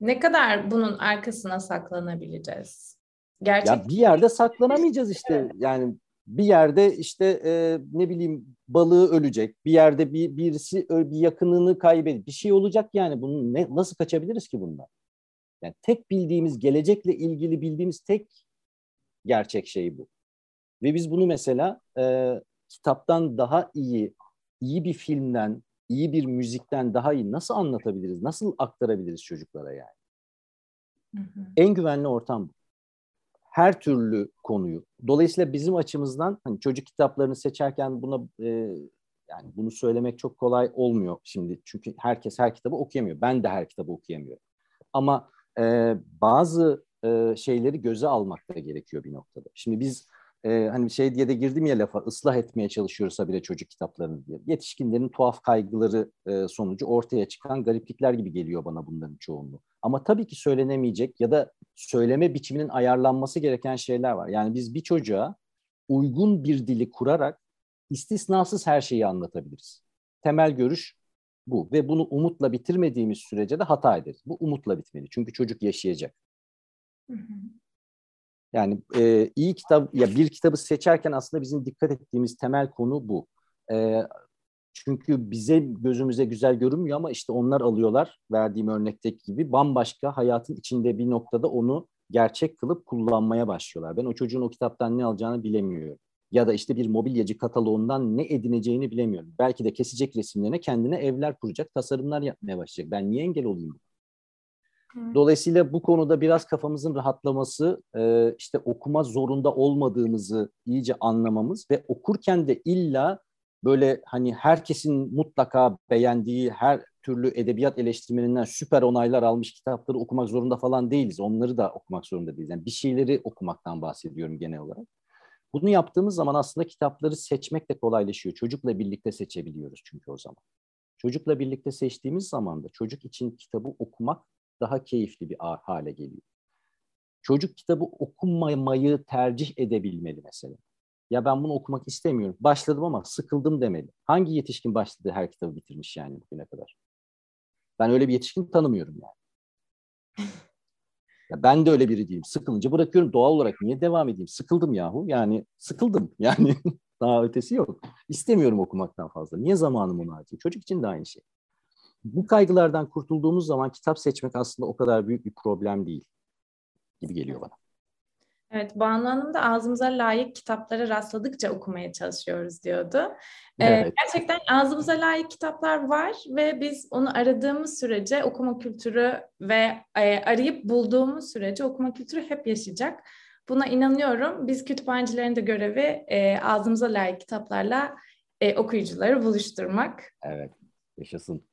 Ne kadar bunun arkasına saklanabileceğiz? Gerçek. Ya bir yerde saklanamayacağız işte. Yani bir yerde işte e, ne bileyim balığı ölecek. Bir yerde bir birisi bir yakınını kaybedecek. Bir şey olacak yani. Bunun ne nasıl kaçabiliriz ki bundan? Yani tek bildiğimiz gelecekle ilgili bildiğimiz tek gerçek şey bu. Ve biz bunu mesela e, kitaptan daha iyi, iyi bir filmden, iyi bir müzikten daha iyi nasıl anlatabiliriz? Nasıl aktarabiliriz çocuklara yani? Hı hı. En güvenli ortam bu her türlü konuyu. Dolayısıyla bizim açımızdan hani çocuk kitaplarını seçerken buna e, yani bunu söylemek çok kolay olmuyor şimdi. Çünkü herkes her kitabı okuyamıyor. Ben de her kitabı okuyamıyorum. Ama e, bazı e, şeyleri göze almak da gerekiyor bir noktada. Şimdi biz e, hani şey diye de girdim ya lafa ıslah etmeye çalışıyorsa bile çocuk kitaplarını diye. Yetişkinlerin tuhaf kaygıları e, sonucu ortaya çıkan gariplikler gibi geliyor bana bunların çoğunluğu. Ama tabii ki söylenemeyecek ya da söyleme biçiminin ayarlanması gereken şeyler var. Yani biz bir çocuğa uygun bir dili kurarak istisnasız her şeyi anlatabiliriz. Temel görüş bu ve bunu umutla bitirmediğimiz sürece de hata ederiz. Bu umutla bitmeli çünkü çocuk yaşayacak. Yani e, iyi kitap ya bir kitabı seçerken aslında bizim dikkat ettiğimiz temel konu bu. E, çünkü bize gözümüze güzel görünmüyor ama işte onlar alıyorlar verdiğim örnekteki gibi bambaşka hayatın içinde bir noktada onu gerçek kılıp kullanmaya başlıyorlar. Ben o çocuğun o kitaptan ne alacağını bilemiyorum. Ya da işte bir mobilyacı kataloğundan ne edineceğini bilemiyorum. Belki de kesecek resimlerine kendine evler kuracak, tasarımlar yapmaya başlayacak. Ben niye engel olayım? Dolayısıyla bu konuda biraz kafamızın rahatlaması, e, işte okuma zorunda olmadığımızı iyice anlamamız ve okurken de illa böyle hani herkesin mutlaka beğendiği her türlü edebiyat eleştirmeninden süper onaylar almış kitapları okumak zorunda falan değiliz. Onları da okumak zorunda değiliz. Yani bir şeyleri okumaktan bahsediyorum genel olarak. Bunu yaptığımız zaman aslında kitapları seçmek de kolaylaşıyor. Çocukla birlikte seçebiliyoruz çünkü o zaman. Çocukla birlikte seçtiğimiz zaman da çocuk için kitabı okumak daha keyifli bir hale geliyor. Çocuk kitabı okumamayı tercih edebilmeli mesela. Ya ben bunu okumak istemiyorum. Başladım ama sıkıldım demeli. Hangi yetişkin başladı her kitabı bitirmiş yani bugüne kadar? Ben öyle bir yetişkin tanımıyorum yani. Ya ben de öyle biri değilim. Sıkılınca bırakıyorum doğal olarak. Niye devam edeyim? Sıkıldım yahu. Yani sıkıldım. Yani daha ötesi yok. İstemiyorum okumaktan fazla. Niye zamanımı onu harcayayım? Çocuk için de aynı şey bu kaygılardan kurtulduğumuz zaman kitap seçmek aslında o kadar büyük bir problem değil gibi geliyor bana. Evet, Banu Hanım da ağzımıza layık kitaplara rastladıkça okumaya çalışıyoruz diyordu. Ee, evet. Gerçekten ağzımıza layık kitaplar var ve biz onu aradığımız sürece okuma kültürü ve e, arayıp bulduğumuz sürece okuma kültürü hep yaşayacak. Buna inanıyorum. Biz kütüphanecilerin de görevi e, ağzımıza layık kitaplarla e, okuyucuları buluşturmak. Evet, yaşasın.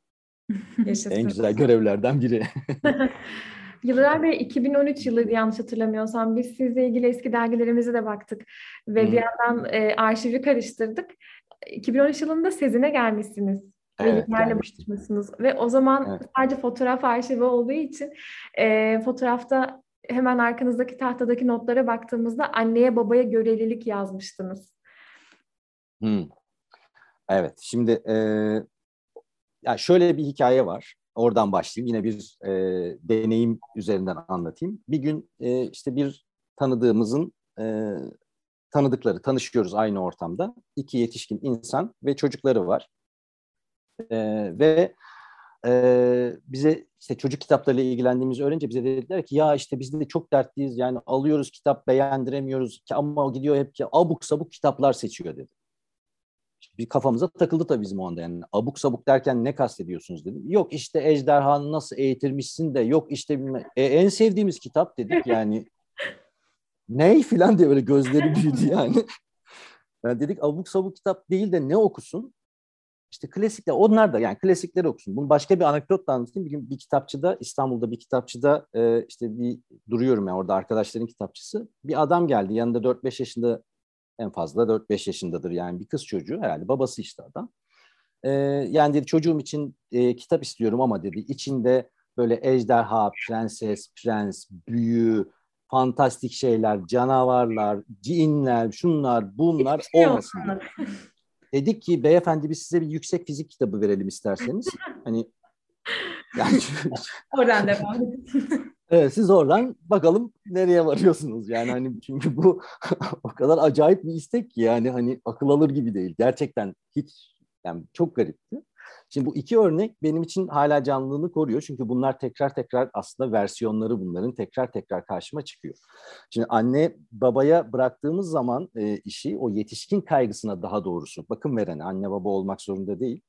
En güzel görevlerden biri. Yıllar Bey 2013 yılı yanlış hatırlamıyorsam biz sizle ilgili eski dergilerimize de baktık ve hmm. bir yandan e, arşivi karıştırdık. 2013 yılında Sezin'e gelmişsiniz. Evet, buluşmuşsunuz. Ve o zaman evet. sadece fotoğraf arşivi olduğu için e, fotoğrafta hemen arkanızdaki tahtadaki notlara baktığımızda anneye babaya görelilik yazmıştınız. Hmm. Evet, şimdi e, ya şöyle bir hikaye var. Oradan başlayayım. Yine bir e, deneyim üzerinden anlatayım. Bir gün e, işte bir tanıdığımızın e, tanıdıkları, tanışıyoruz aynı ortamda. İki yetişkin insan ve çocukları var. E, ve e, bize işte çocuk kitaplarıyla ilgilendiğimizi öğrenince bize dediler ki ya işte biz de çok dertliyiz yani alıyoruz kitap beğendiremiyoruz ki ama gidiyor hep ki abuk sabuk kitaplar seçiyor dedi. Bir kafamıza takıldı tabii bizim o anda yani abuk sabuk derken ne kastediyorsunuz dedim. Yok işte ejderhanı nasıl eğitirmişsin de yok işte e, en sevdiğimiz kitap dedik yani ney filan diye böyle gözleri büyüdü yani. yani dedik abuk sabuk kitap değil de ne okusun? İşte klasikler, onlar da yani klasikleri okusun. Bunu başka bir anekdotla anlatayım. Bir gün bir kitapçıda, İstanbul'da bir kitapçıda e, işte bir duruyorum yani orada arkadaşların kitapçısı. Bir adam geldi yanında 4-5 yaşında en fazla 4-5 yaşındadır yani bir kız çocuğu herhalde babası işte adam. E, yani dedi çocuğum için e, kitap istiyorum ama dedi içinde böyle ejderha, prenses, prens, büyü, fantastik şeyler, canavarlar, cinler, şunlar, bunlar olmasın. Dedik ki beyefendi biz size bir yüksek fizik kitabı verelim isterseniz. Hani yani oradan devam edin. Evet siz oradan bakalım nereye varıyorsunuz yani hani çünkü bu o kadar acayip bir istek ki yani hani akıl alır gibi değil. Gerçekten hiç yani çok garipti. Şimdi bu iki örnek benim için hala canlılığını koruyor. Çünkü bunlar tekrar tekrar aslında versiyonları bunların tekrar tekrar karşıma çıkıyor. Şimdi anne babaya bıraktığımız zaman e, işi o yetişkin kaygısına daha doğrusu bakım verene anne baba olmak zorunda değil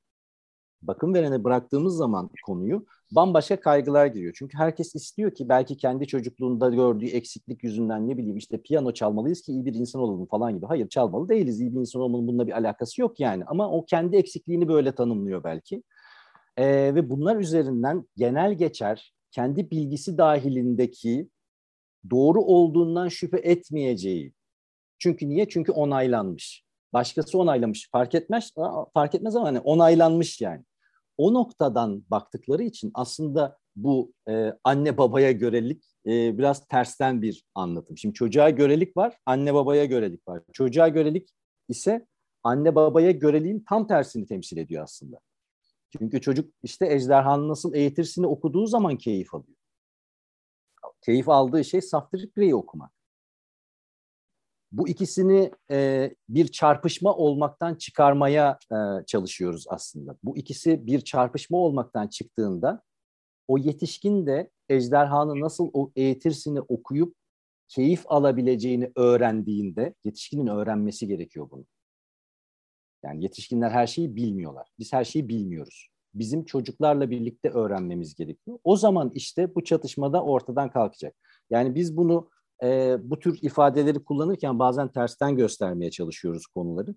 bakım verene bıraktığımız zaman konuyu bambaşka kaygılar giriyor. Çünkü herkes istiyor ki belki kendi çocukluğunda gördüğü eksiklik yüzünden ne bileyim işte piyano çalmalıyız ki iyi bir insan olalım falan gibi. Hayır çalmalı değiliz. İyi bir insan olmanın bununla bir alakası yok yani. Ama o kendi eksikliğini böyle tanımlıyor belki. Ee, ve bunlar üzerinden genel geçer kendi bilgisi dahilindeki doğru olduğundan şüphe etmeyeceği. Çünkü niye? Çünkü onaylanmış. Başkası onaylamış. Fark etmez fark etmez ama hani onaylanmış yani o noktadan baktıkları için aslında bu e, anne babaya görelik e, biraz tersten bir anlatım. Şimdi çocuğa görelik var, anne babaya görelik var. Çocuğa görelik ise anne babaya göreliğin tam tersini temsil ediyor aslında. Çünkü çocuk işte ejderhanı nasıl eğitirsini okuduğu zaman keyif alıyor. Keyif aldığı şey Saftirik Grey'i okumak bu ikisini e, bir çarpışma olmaktan çıkarmaya e, çalışıyoruz aslında. Bu ikisi bir çarpışma olmaktan çıktığında o yetişkin de ejderhanı nasıl o eğitirsini okuyup keyif alabileceğini öğrendiğinde yetişkinin öğrenmesi gerekiyor bunu. Yani yetişkinler her şeyi bilmiyorlar. Biz her şeyi bilmiyoruz. Bizim çocuklarla birlikte öğrenmemiz gerekiyor. O zaman işte bu çatışmada ortadan kalkacak. Yani biz bunu e, bu tür ifadeleri kullanırken bazen tersten göstermeye çalışıyoruz konuları.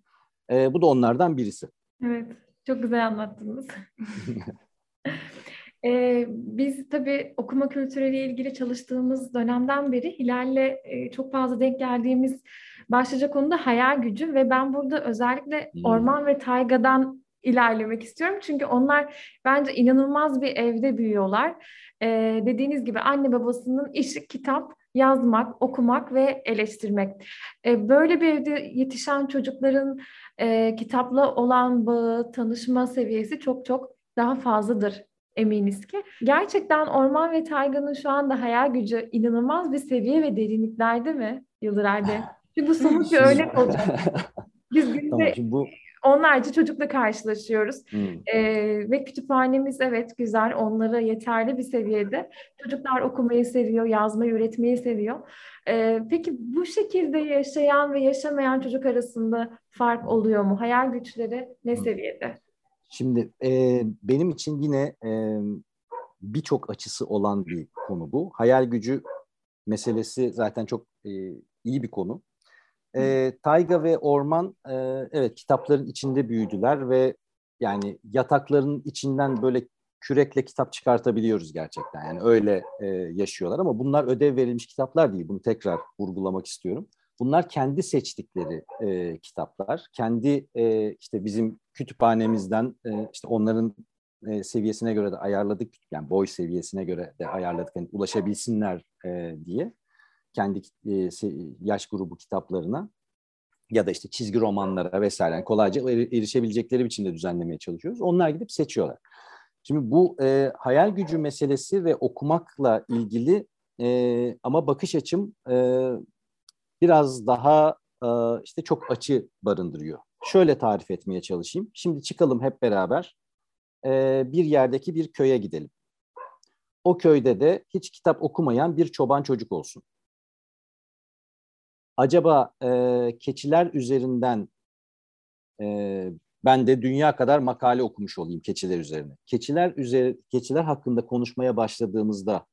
E, bu da onlardan birisi. Evet, çok güzel anlattınız. Ee, biz tabii okuma kültürüyle ilgili çalıştığımız dönemden beri Hilal'le e, çok fazla denk geldiğimiz başlıca konu da hayal gücü ve ben burada özellikle hmm. orman ve taygadan ilerlemek istiyorum. Çünkü onlar bence inanılmaz bir evde büyüyorlar. Ee, dediğiniz gibi anne babasının işi kitap yazmak, okumak ve eleştirmek. E, böyle bir evde yetişen çocukların e, kitapla olan bağı, tanışma seviyesi çok çok daha fazladır eminiz ki. Gerçekten Orman ve Taygan'ın şu anda hayal gücü inanılmaz bir seviye ve derinliklerde mi Yıldıray'da? Çünkü bu somut bir örnek olacak. Biz günde tamam, bu onlarca çocukla karşılaşıyoruz. Hmm. Ee, ve kütüphanemiz evet güzel, onlara yeterli bir seviyede. Çocuklar okumayı seviyor, yazmayı, üretmeyi seviyor. Ee, peki bu şekilde yaşayan ve yaşamayan çocuk arasında fark oluyor mu? Hayal güçleri ne hmm. seviyede? Şimdi e, benim için yine e, birçok açısı olan bir konu bu. Hayal gücü meselesi zaten çok e, iyi bir konu. E, Tayga ve Orman e, evet kitapların içinde büyüdüler ve yani yatakların içinden böyle kürekle kitap çıkartabiliyoruz gerçekten. Yani öyle e, yaşıyorlar ama bunlar ödev verilmiş kitaplar değil. Bunu tekrar vurgulamak istiyorum. Bunlar kendi seçtikleri e, kitaplar. Kendi e, işte bizim kütüphanemizden e, işte onların e, seviyesine göre de ayarladık. Yani boy seviyesine göre de ayarladık. Yani ulaşabilsinler e, diye kendi e, yaş grubu kitaplarına ya da işte çizgi romanlara vesaire kolayca erişebilecekleri biçimde düzenlemeye çalışıyoruz. Onlar gidip seçiyorlar. Şimdi bu e, hayal gücü meselesi ve okumakla ilgili e, ama bakış açım e, biraz daha e, işte çok açı barındırıyor. Şöyle tarif etmeye çalışayım. Şimdi çıkalım hep beraber e, bir yerdeki bir köye gidelim. O köyde de hiç kitap okumayan bir çoban çocuk olsun. Acaba e, keçiler üzerinden e, ben de dünya kadar makale okumuş olayım keçiler üzerine. Keçiler üzeri, keçiler hakkında konuşmaya başladığımızda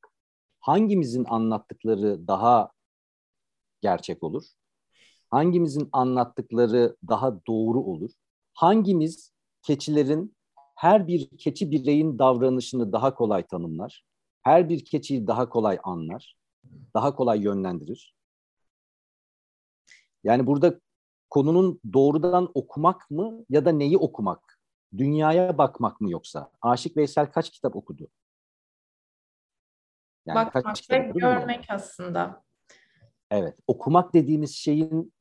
hangimizin anlattıkları daha gerçek olur? Hangimizin anlattıkları daha doğru olur? Hangimiz keçilerin her bir keçi bireyin davranışını daha kolay tanımlar? Her bir keçiyi daha kolay anlar? Daha kolay yönlendirir? Yani burada konunun doğrudan okumak mı ya da neyi okumak? Dünyaya bakmak mı yoksa? Aşık Veysel kaç kitap okudu? Yani Bakmak kaç kitap ve görmek aslında. Evet, okumak dediğimiz şeyin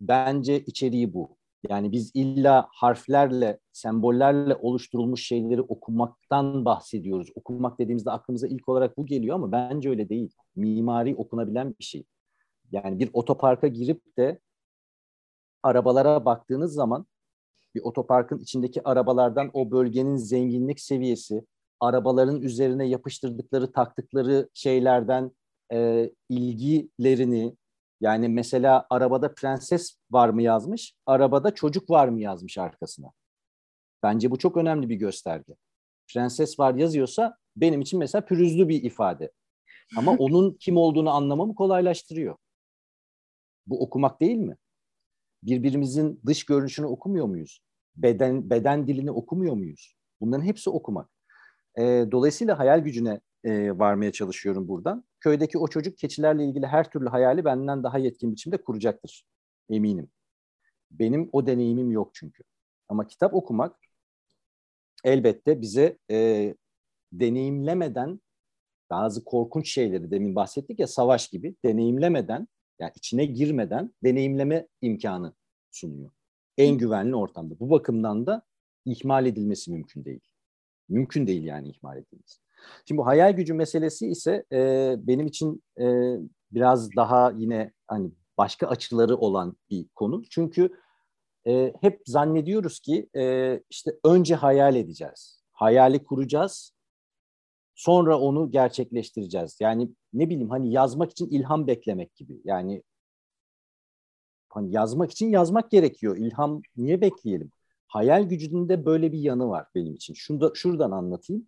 bence içeriği bu. Yani biz illa harflerle, sembollerle oluşturulmuş şeyleri okumaktan bahsediyoruz. Okumak dediğimizde aklımıza ilk olarak bu geliyor ama bence öyle değil. Mimari okunabilen bir şey. Yani bir otoparka girip de arabalara baktığınız zaman bir otoparkın içindeki arabalardan o bölgenin zenginlik seviyesi, arabaların üzerine yapıştırdıkları, taktıkları şeylerden e, ilgilerini, yani mesela arabada prenses var mı yazmış, arabada çocuk var mı yazmış arkasına. Bence bu çok önemli bir gösterge. Prenses var yazıyorsa benim için mesela pürüzlü bir ifade. Ama onun kim olduğunu anlamamı kolaylaştırıyor. Bu okumak değil mi? birbirimizin dış görünüşünü okumuyor muyuz? Beden beden dilini okumuyor muyuz? Bunların hepsi okumak. E, dolayısıyla hayal gücüne e, varmaya çalışıyorum buradan. Köydeki o çocuk keçilerle ilgili her türlü hayali benden daha yetkin biçimde kuracaktır. Eminim. Benim o deneyimim yok çünkü. Ama kitap okumak elbette bize e, deneyimlemeden bazı korkunç şeyleri demin bahsettik ya savaş gibi deneyimlemeden yani içine girmeden deneyimleme imkanı sunuyor. En güvenli ortamda. Bu bakımdan da ihmal edilmesi mümkün değil. Mümkün değil yani ihmal edilmesi. Şimdi bu hayal gücü meselesi ise e, benim için e, biraz daha yine hani başka açıları olan bir konu. Çünkü e, hep zannediyoruz ki e, işte önce hayal edeceğiz. Hayali kuracağız. Sonra onu gerçekleştireceğiz. Yani ne bileyim hani yazmak için ilham beklemek gibi. Yani hani yazmak için yazmak gerekiyor. İlham niye bekleyelim? Hayal gücünde böyle bir yanı var benim için. Şurada, şuradan anlatayım.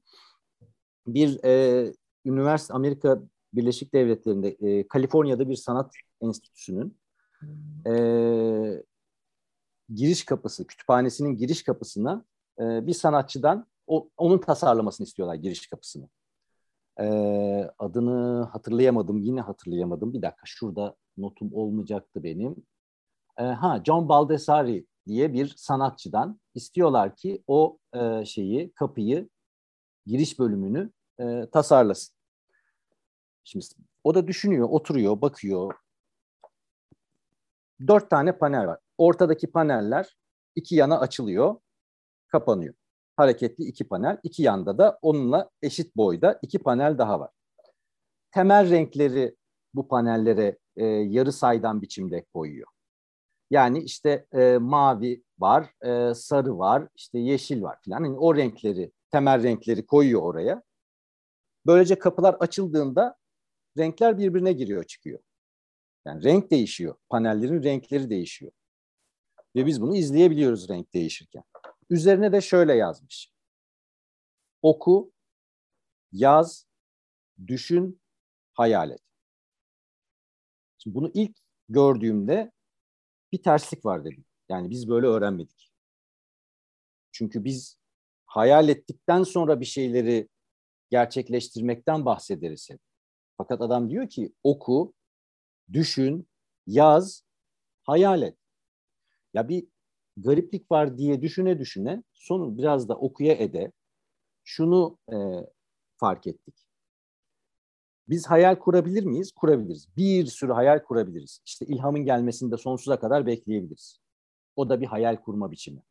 Bir e, üniversite Amerika Birleşik Devletleri'nde e, Kaliforniya'da bir sanat enstitüsünün e, giriş kapısı, kütüphanesinin giriş kapısına e, bir sanatçıdan o, onun tasarlamasını istiyorlar giriş kapısını. Adını hatırlayamadım, yine hatırlayamadım. Bir dakika şurada notum olmayacaktı benim. Ee, ha John Baldessari diye bir sanatçıdan istiyorlar ki o e, şeyi, kapıyı, giriş bölümünü e, tasarlasın. Şimdi o da düşünüyor, oturuyor, bakıyor. Dört tane panel var. Ortadaki paneller iki yana açılıyor, kapanıyor hareketli iki panel. İki yanda da onunla eşit boyda iki panel daha var. Temel renkleri bu panellere e, yarı saydam biçimde koyuyor. Yani işte e, mavi var, e, sarı var, işte yeşil var filan. Yani o renkleri, temel renkleri koyuyor oraya. Böylece kapılar açıldığında renkler birbirine giriyor, çıkıyor. Yani renk değişiyor, panellerin renkleri değişiyor. Ve biz bunu izleyebiliyoruz renk değişirken. Üzerine de şöyle yazmış. Oku, yaz, düşün, hayal et. Şimdi bunu ilk gördüğümde bir terslik var dedim. Yani biz böyle öğrenmedik. Çünkü biz hayal ettikten sonra bir şeyleri gerçekleştirmekten bahsederiz hep. Fakat adam diyor ki oku, düşün, yaz, hayal et. Ya bir gariplik var diye düşüne düşüne sonu biraz da okuya ede şunu e, fark ettik. Biz hayal kurabilir miyiz? Kurabiliriz. Bir sürü hayal kurabiliriz. İşte ilhamın gelmesini de sonsuza kadar bekleyebiliriz. O da bir hayal kurma biçimi.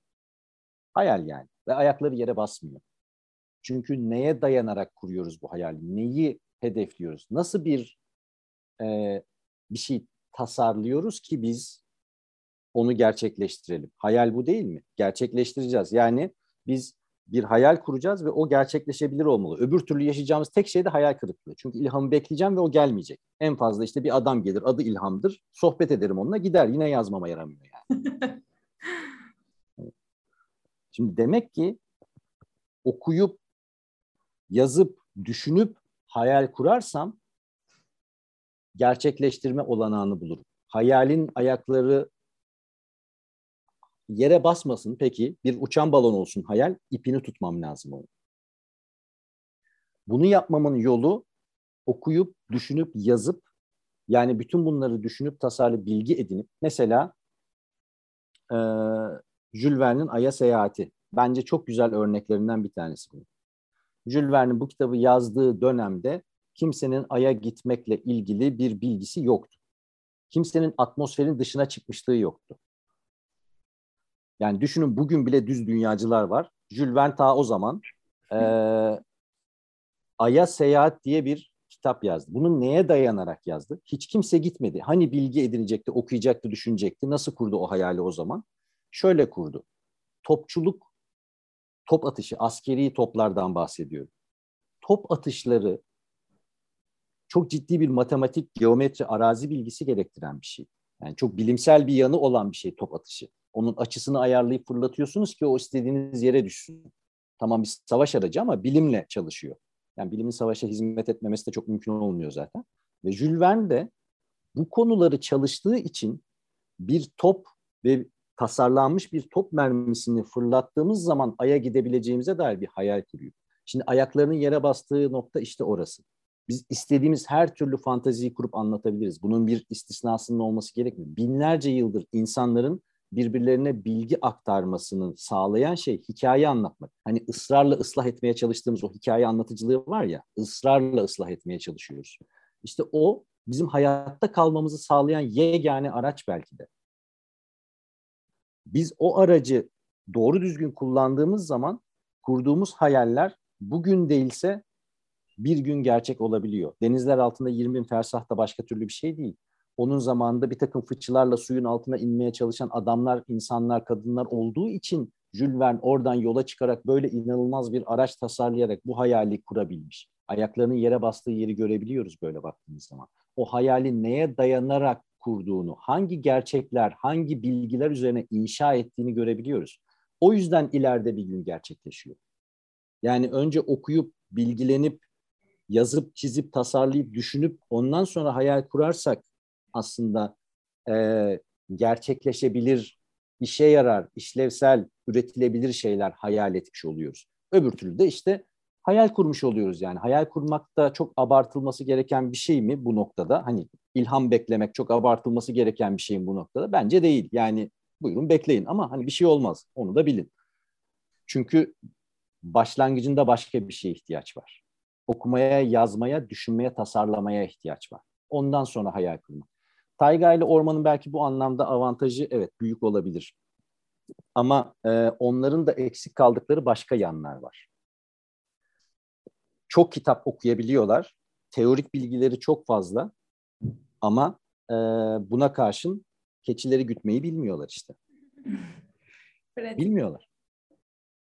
Hayal yani. Ve ayakları yere basmıyor. Çünkü neye dayanarak kuruyoruz bu hayali? Neyi hedefliyoruz? Nasıl bir e, bir şey tasarlıyoruz ki biz onu gerçekleştirelim? Hayal bu değil mi? Gerçekleştireceğiz. Yani biz bir hayal kuracağız ve o gerçekleşebilir olmalı. Öbür türlü yaşayacağımız tek şey de hayal kırıklığı. Çünkü ilhamı bekleyeceğim ve o gelmeyecek. En fazla işte bir adam gelir, adı ilhamdır. Sohbet ederim onunla, gider. Yine yazmama yaramıyor yani. Şimdi demek ki okuyup, yazıp, düşünüp hayal kurarsam gerçekleştirme olanağını bulurum. Hayalin ayakları yere basmasın peki bir uçan balon olsun hayal ipini tutmam lazım onu. Bunu yapmamın yolu okuyup, düşünüp, yazıp yani bütün bunları düşünüp tasarlı bilgi edinip mesela e, Jules Verne'in Ay'a Seyahati bence çok güzel örneklerinden bir tanesi bu. Jules Verne'in bu kitabı yazdığı dönemde kimsenin Ay'a gitmekle ilgili bir bilgisi yoktu. Kimsenin atmosferin dışına çıkmışlığı yoktu. Yani düşünün bugün bile düz dünyacılar var. Jules Verne ta o zaman e, Ay'a Seyahat diye bir kitap yazdı. Bunu neye dayanarak yazdı? Hiç kimse gitmedi. Hani bilgi edinecekti, okuyacaktı, düşünecekti. Nasıl kurdu o hayali o zaman? Şöyle kurdu. Topçuluk, top atışı, askeri toplardan bahsediyorum. Top atışları çok ciddi bir matematik, geometri, arazi bilgisi gerektiren bir şey. Yani çok bilimsel bir yanı olan bir şey top atışı. Onun açısını ayarlayıp fırlatıyorsunuz ki o istediğiniz yere düşsün. Tamam bir savaş aracı ama bilimle çalışıyor. Yani bilimin savaşa hizmet etmemesi de çok mümkün olmuyor zaten. Ve Jules Verne de bu konuları çalıştığı için bir top ve tasarlanmış bir top mermisini fırlattığımız zaman Ay'a gidebileceğimize dair bir hayal kuruyor. Şimdi ayaklarının yere bastığı nokta işte orası. Biz istediğimiz her türlü fanteziyi kurup anlatabiliriz. Bunun bir istisnasının olması gerekmiyor. Binlerce yıldır insanların birbirlerine bilgi aktarmasını sağlayan şey hikaye anlatmak. Hani ısrarla ıslah etmeye çalıştığımız o hikaye anlatıcılığı var ya, ısrarla ıslah etmeye çalışıyoruz. İşte o bizim hayatta kalmamızı sağlayan yegane araç belki de. Biz o aracı doğru düzgün kullandığımız zaman kurduğumuz hayaller bugün değilse bir gün gerçek olabiliyor. Denizler altında 20 bin fersah da başka türlü bir şey değil onun zamanında bir takım fıçılarla suyun altına inmeye çalışan adamlar, insanlar, kadınlar olduğu için Jules Verne oradan yola çıkarak böyle inanılmaz bir araç tasarlayarak bu hayali kurabilmiş. Ayaklarının yere bastığı yeri görebiliyoruz böyle baktığımız zaman. O hayali neye dayanarak kurduğunu, hangi gerçekler, hangi bilgiler üzerine inşa ettiğini görebiliyoruz. O yüzden ileride bir gün gerçekleşiyor. Yani önce okuyup, bilgilenip, yazıp, çizip, tasarlayıp, düşünüp ondan sonra hayal kurarsak aslında e, gerçekleşebilir, işe yarar, işlevsel, üretilebilir şeyler hayal etmiş oluyoruz. Öbür türlü de işte hayal kurmuş oluyoruz yani. Hayal kurmak da çok abartılması gereken bir şey mi bu noktada? Hani ilham beklemek çok abartılması gereken bir şey mi bu noktada? Bence değil. Yani buyurun bekleyin ama hani bir şey olmaz. Onu da bilin. Çünkü başlangıcında başka bir şeye ihtiyaç var. Okumaya, yazmaya, düşünmeye, tasarlamaya ihtiyaç var. Ondan sonra hayal kurmak. Tayga ile ormanın belki bu anlamda avantajı evet büyük olabilir. Ama e, onların da eksik kaldıkları başka yanlar var. Çok kitap okuyabiliyorlar. Teorik bilgileri çok fazla. Ama e, buna karşın keçileri gütmeyi bilmiyorlar işte. Bilmiyorlar.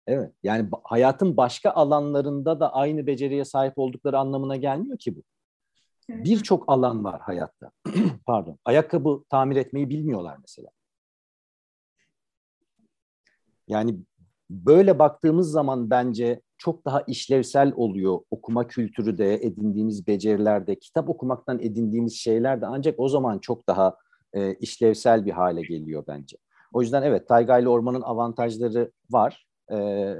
Evet. Yani hayatın başka alanlarında da aynı beceriye sahip oldukları anlamına gelmiyor ki bu. Birçok alan var hayatta. Pardon. Ayakkabı tamir etmeyi bilmiyorlar mesela. Yani böyle baktığımız zaman bence çok daha işlevsel oluyor okuma kültürü de, edindiğimiz becerilerde, kitap okumaktan edindiğimiz şeyler de ancak o zaman çok daha e, işlevsel bir hale geliyor bence. O yüzden evet Tayga ile Orman'ın avantajları var e,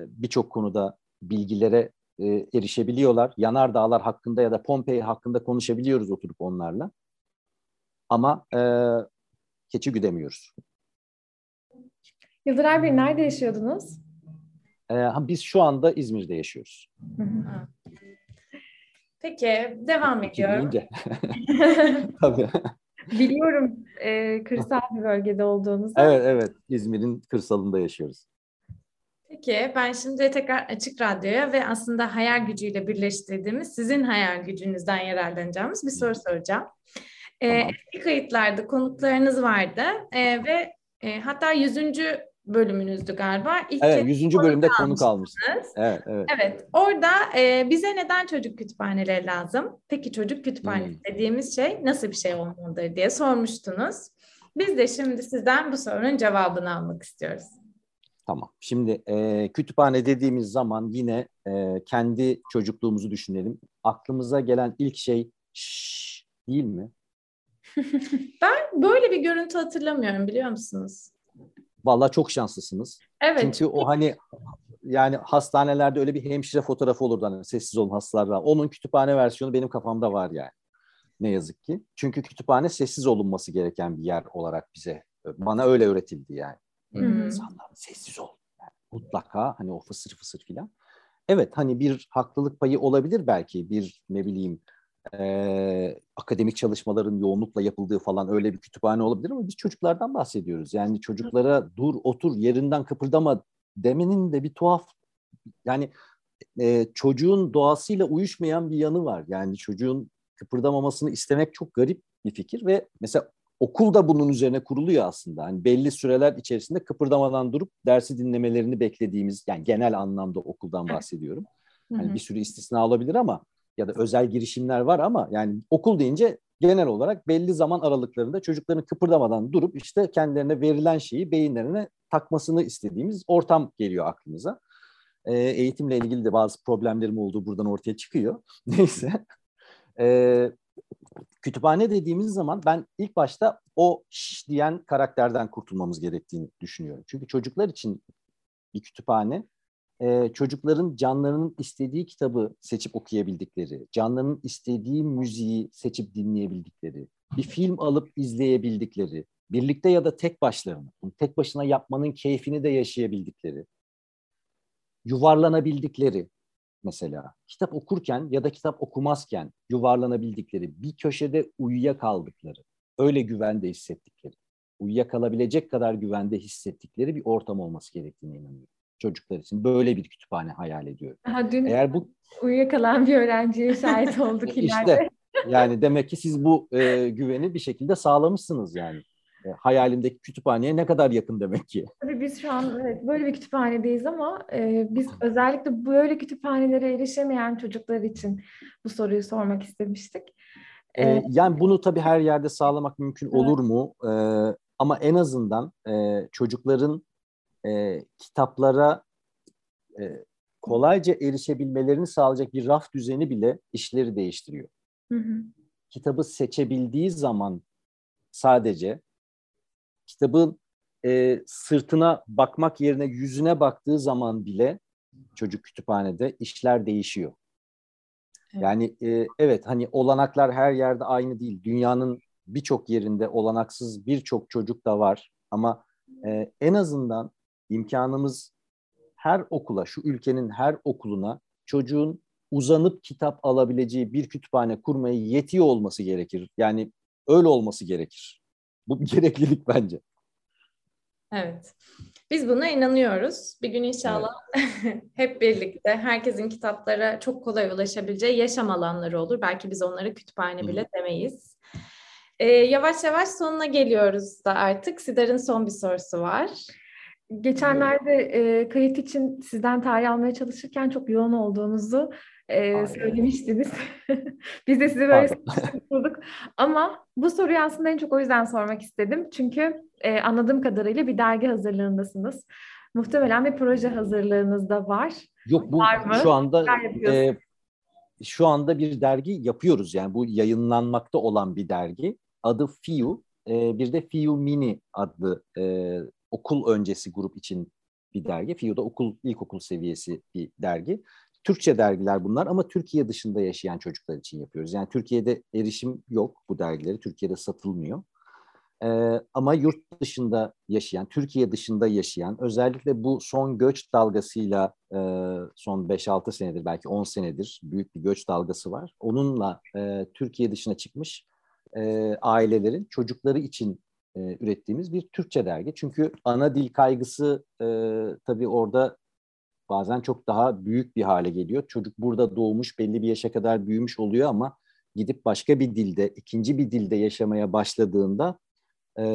birçok konuda bilgilere e, erişebiliyorlar. Yanardağlar hakkında ya da Pompei hakkında konuşabiliyoruz oturup onlarla. Ama e, keçi güdemiyoruz. Yıldıray Bey nerede yaşıyordunuz? E, biz şu anda İzmir'de yaşıyoruz. Peki devam ediyorum. Tabii. Biliyorum e, kırsal bir bölgede olduğunuzu. Evet evet İzmir'in kırsalında yaşıyoruz. Peki ben şimdi tekrar Açık Radyo'ya ve aslında hayal gücüyle birleştirdiğimiz sizin hayal gücünüzden yararlanacağımız bir soru soracağım. Tamam. Ee, eski kayıtlarda konuklarınız vardı ee, ve e, hatta 100. bölümünüzdü galiba. İlk evet 100. bölümde konuk almışsınız. Evet, evet. Evet orada e, bize neden çocuk kütüphaneleri lazım? Peki çocuk kütüphanesi hmm. dediğimiz şey nasıl bir şey olmalıdır diye sormuştunuz. Biz de şimdi sizden bu sorunun cevabını almak istiyoruz. Tamam. Şimdi e, kütüphane dediğimiz zaman yine e, kendi çocukluğumuzu düşünelim. Aklımıza gelen ilk şey şşş değil mi? ben böyle bir görüntü hatırlamıyorum biliyor musunuz? Vallahi çok şanslısınız. Evet. Çünkü o hani yani hastanelerde öyle bir hemşire fotoğrafı olurdu hani sessiz olun hastalar Onun kütüphane versiyonu benim kafamda var yani. Ne yazık ki. Çünkü kütüphane sessiz olunması gereken bir yer olarak bize bana öyle öğretildi yani. Hmm. İnsanlar sessiz ol. Yani mutlaka hani o fısır fısır filan. Evet hani bir haklılık payı olabilir belki bir ne bileyim e, akademik çalışmaların yoğunlukla yapıldığı falan öyle bir kütüphane olabilir ama biz çocuklardan bahsediyoruz. Yani çocuklara dur otur yerinden kıpırdama demenin de bir tuhaf yani e, çocuğun doğasıyla uyuşmayan bir yanı var. Yani çocuğun kıpırdamamasını istemek çok garip bir fikir ve mesela okul da bunun üzerine kuruluyor aslında. Hani belli süreler içerisinde kıpırdamadan durup dersi dinlemelerini beklediğimiz yani genel anlamda okuldan bahsediyorum. Yani bir sürü istisna olabilir ama ya da özel girişimler var ama yani okul deyince genel olarak belli zaman aralıklarında çocukların kıpırdamadan durup işte kendilerine verilen şeyi beyinlerine takmasını istediğimiz ortam geliyor aklımıza. E, eğitimle ilgili de bazı problemlerim olduğu buradan ortaya çıkıyor. Neyse. E, kütüphane dediğimiz zaman ben ilk başta o şş diyen karakterden kurtulmamız gerektiğini düşünüyorum. Çünkü çocuklar için bir kütüphane e, çocukların canlarının istediği kitabı seçip okuyabildikleri, canlarının istediği müziği seçip dinleyebildikleri, bir film alıp izleyebildikleri, birlikte ya da tek başlarına, tek başına yapmanın keyfini de yaşayabildikleri, yuvarlanabildikleri, mesela. Kitap okurken ya da kitap okumazken yuvarlanabildikleri, bir köşede uyuyakaldıkları, öyle güvende hissettikleri, uyuyakalabilecek kadar güvende hissettikleri bir ortam olması gerektiğine inanıyorum çocuklar için. Böyle bir kütüphane hayal ediyorum. Daha dün Eğer bu uyuyakalan bir öğrenciye şahit olduk ileride. işte yani demek ki siz bu e, güveni bir şekilde sağlamışsınız yani. E, hayalimdeki kütüphaneye ne kadar yakın demek ki. Tabii biz şu an evet, böyle bir kütüphanedeyiz ama e, biz özellikle böyle kütüphanelere erişemeyen çocuklar için bu soruyu sormak istemiştik. E, yani bunu tabii her yerde sağlamak mümkün evet. olur mu? E, ama en azından e, çocukların e, kitaplara e, kolayca erişebilmelerini sağlayacak bir raf düzeni bile işleri değiştiriyor. Hı hı. Kitabı seçebildiği zaman sadece kitabın e, sırtına bakmak yerine yüzüne baktığı zaman bile çocuk kütüphanede işler değişiyor. Evet. Yani e, evet hani olanaklar her yerde aynı değil. Dünyanın birçok yerinde olanaksız birçok çocuk da var ama e, en azından imkanımız her okula, şu ülkenin her okuluna çocuğun uzanıp kitap alabileceği bir kütüphane kurmaya yetiyor olması gerekir. Yani öyle olması gerekir. Bu bir gereklilik bence. Evet. Biz buna inanıyoruz. Bir gün inşallah evet. hep birlikte herkesin kitaplara çok kolay ulaşabileceği yaşam alanları olur. Belki biz onlara kütüphane bile Hı. demeyiz. Ee, yavaş yavaş sonuna geliyoruz da artık. Sidar'ın son bir sorusu var. Geçenlerde e, kayıt için sizden tarih almaya çalışırken çok yoğun olduğunuzu e, söylemiştiniz. Biz de size böyle sorduk. Ama bu soruyu aslında en çok o yüzden sormak istedim. Çünkü e, anladığım kadarıyla bir dergi hazırlığındasınız. Muhtemelen bir proje hazırlığınız da var. Yok bu var mı? şu anda e, şu anda bir dergi yapıyoruz. Yani bu yayınlanmakta olan bir dergi. Adı FIU. E, bir de FIU Mini adlı e, okul öncesi grup için bir dergi. FİU'da okul, ilkokul seviyesi bir dergi. Türkçe dergiler bunlar ama Türkiye dışında yaşayan çocuklar için yapıyoruz. Yani Türkiye'de erişim yok bu dergileri. Türkiye'de satılmıyor. Ee, ama yurt dışında yaşayan, Türkiye dışında yaşayan, özellikle bu son göç dalgasıyla e, son 5-6 senedir, belki 10 senedir büyük bir göç dalgası var. Onunla e, Türkiye dışına çıkmış e, ailelerin çocukları için e, ürettiğimiz bir Türkçe dergi. Çünkü ana dil kaygısı e, tabii orada bazen çok daha büyük bir hale geliyor. Çocuk burada doğmuş, belli bir yaşa kadar büyümüş oluyor ama gidip başka bir dilde, ikinci bir dilde yaşamaya başladığında e,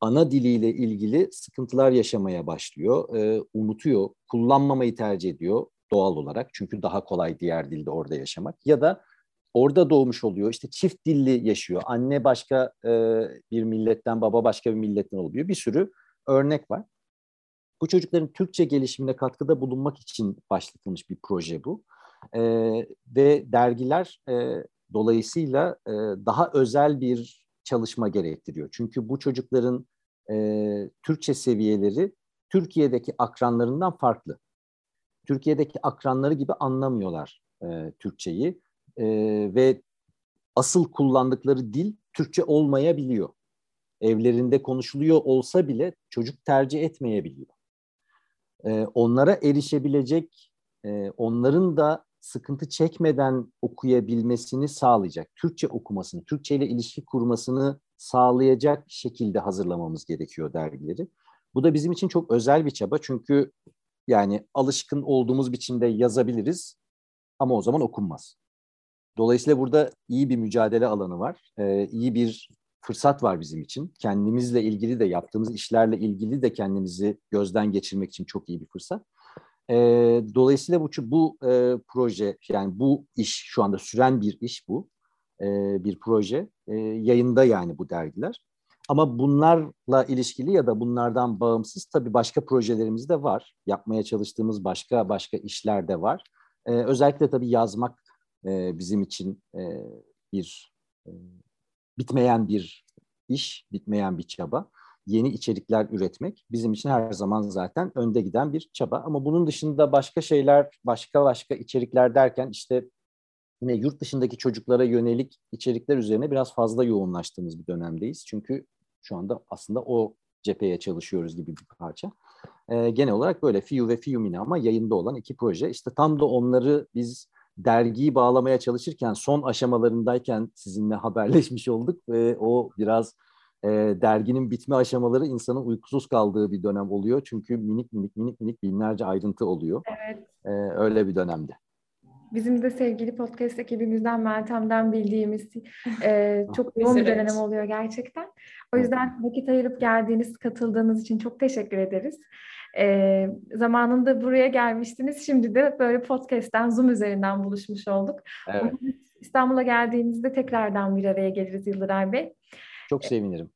ana diliyle ilgili sıkıntılar yaşamaya başlıyor. E, unutuyor, kullanmamayı tercih ediyor doğal olarak. Çünkü daha kolay diğer dilde orada yaşamak. Ya da orada doğmuş oluyor. İşte çift dilli yaşıyor. Anne başka e, bir milletten, baba başka bir milletten oluyor. Bir sürü örnek var. Bu çocukların Türkçe gelişimine katkıda bulunmak için başlatılmış bir proje bu. E, ve dergiler e, dolayısıyla e, daha özel bir çalışma gerektiriyor. Çünkü bu çocukların e, Türkçe seviyeleri Türkiye'deki akranlarından farklı. Türkiye'deki akranları gibi anlamıyorlar e, Türkçeyi e, ve asıl kullandıkları dil Türkçe olmayabiliyor. Evlerinde konuşuluyor olsa bile çocuk tercih etmeyebiliyor. E, onlara erişebilecek, e, onların da sıkıntı çekmeden okuyabilmesini sağlayacak, Türkçe okumasını, Türkçe ile ilişki kurmasını sağlayacak şekilde hazırlamamız gerekiyor dergileri. Bu da bizim için çok özel bir çaba çünkü yani alışkın olduğumuz biçimde yazabiliriz ama o zaman okunmaz. Dolayısıyla burada iyi bir mücadele alanı var, ee, iyi bir fırsat var bizim için. Kendimizle ilgili de yaptığımız işlerle ilgili de kendimizi gözden geçirmek için çok iyi bir fırsat. E, dolayısıyla bu, bu e, proje, yani bu iş şu anda süren bir iş bu. E, bir proje. E, yayında yani bu dergiler. Ama bunlarla ilişkili ya da bunlardan bağımsız tabii başka projelerimiz de var. Yapmaya çalıştığımız başka başka işler de var. E, özellikle tabii yazmak e, bizim için e, bir e, bitmeyen bir iş, bitmeyen bir çaba yeni içerikler üretmek bizim için her zaman zaten önde giden bir çaba. Ama bunun dışında başka şeyler, başka başka içerikler derken işte yine yurt dışındaki çocuklara yönelik içerikler üzerine biraz fazla yoğunlaştığımız bir dönemdeyiz. Çünkü şu anda aslında o cepheye çalışıyoruz gibi bir parça. Ee, genel olarak böyle FIU ve FIUMINE ama yayında olan iki proje. İşte tam da onları biz dergiyi bağlamaya çalışırken son aşamalarındayken sizinle haberleşmiş olduk ve o biraz e, derginin bitme aşamaları insanın uykusuz kaldığı bir dönem oluyor. Çünkü minik minik minik minik binlerce ayrıntı oluyor. Evet. E, öyle bir dönemde. Bizim de sevgili podcast ekibimizden Meltem'den bildiğimiz e, çok yoğun bir dönem oluyor gerçekten. O yüzden vakit ayırıp geldiğiniz, katıldığınız için çok teşekkür ederiz. E, zamanında buraya gelmiştiniz. Şimdi de böyle podcast'ten, Zoom üzerinden buluşmuş olduk. Evet. İstanbul'a geldiğinizde tekrardan bir araya geliriz Yıldıray Bey. Çok sevinirim.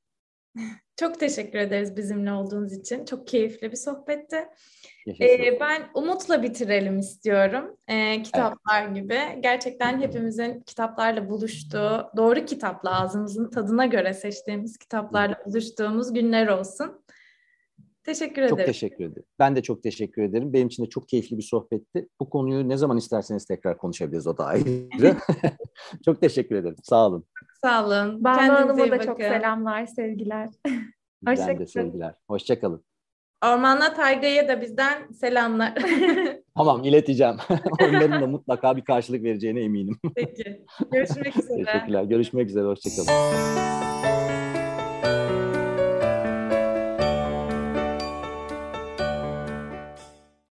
Çok teşekkür ederiz bizimle olduğunuz için. Çok keyifli bir sohbetti. Ee, ben umutla bitirelim istiyorum. Ee, kitaplar evet. gibi. Gerçekten hepimizin kitaplarla buluştuğu, doğru kitapla ağzımızın tadına göre seçtiğimiz kitaplarla buluştuğumuz günler olsun. Teşekkür ederim. Çok teşekkür ederim. Ben de çok teşekkür ederim. Benim için de çok keyifli bir sohbetti. Bu konuyu ne zaman isterseniz tekrar konuşabiliriz o da ayrı. çok teşekkür ederim. Sağ olun. Sağ olun. Banu Hanım'a da çok selamlar, sevgiler. Bizden de sevgiler. Hoşçakalın. Ormanla Tayga'ya da bizden selamlar. tamam ileteceğim. Onların da mutlaka bir karşılık vereceğine eminim. Peki. Görüşmek üzere. Teşekkürler. Görüşmek üzere. Hoşçakalın.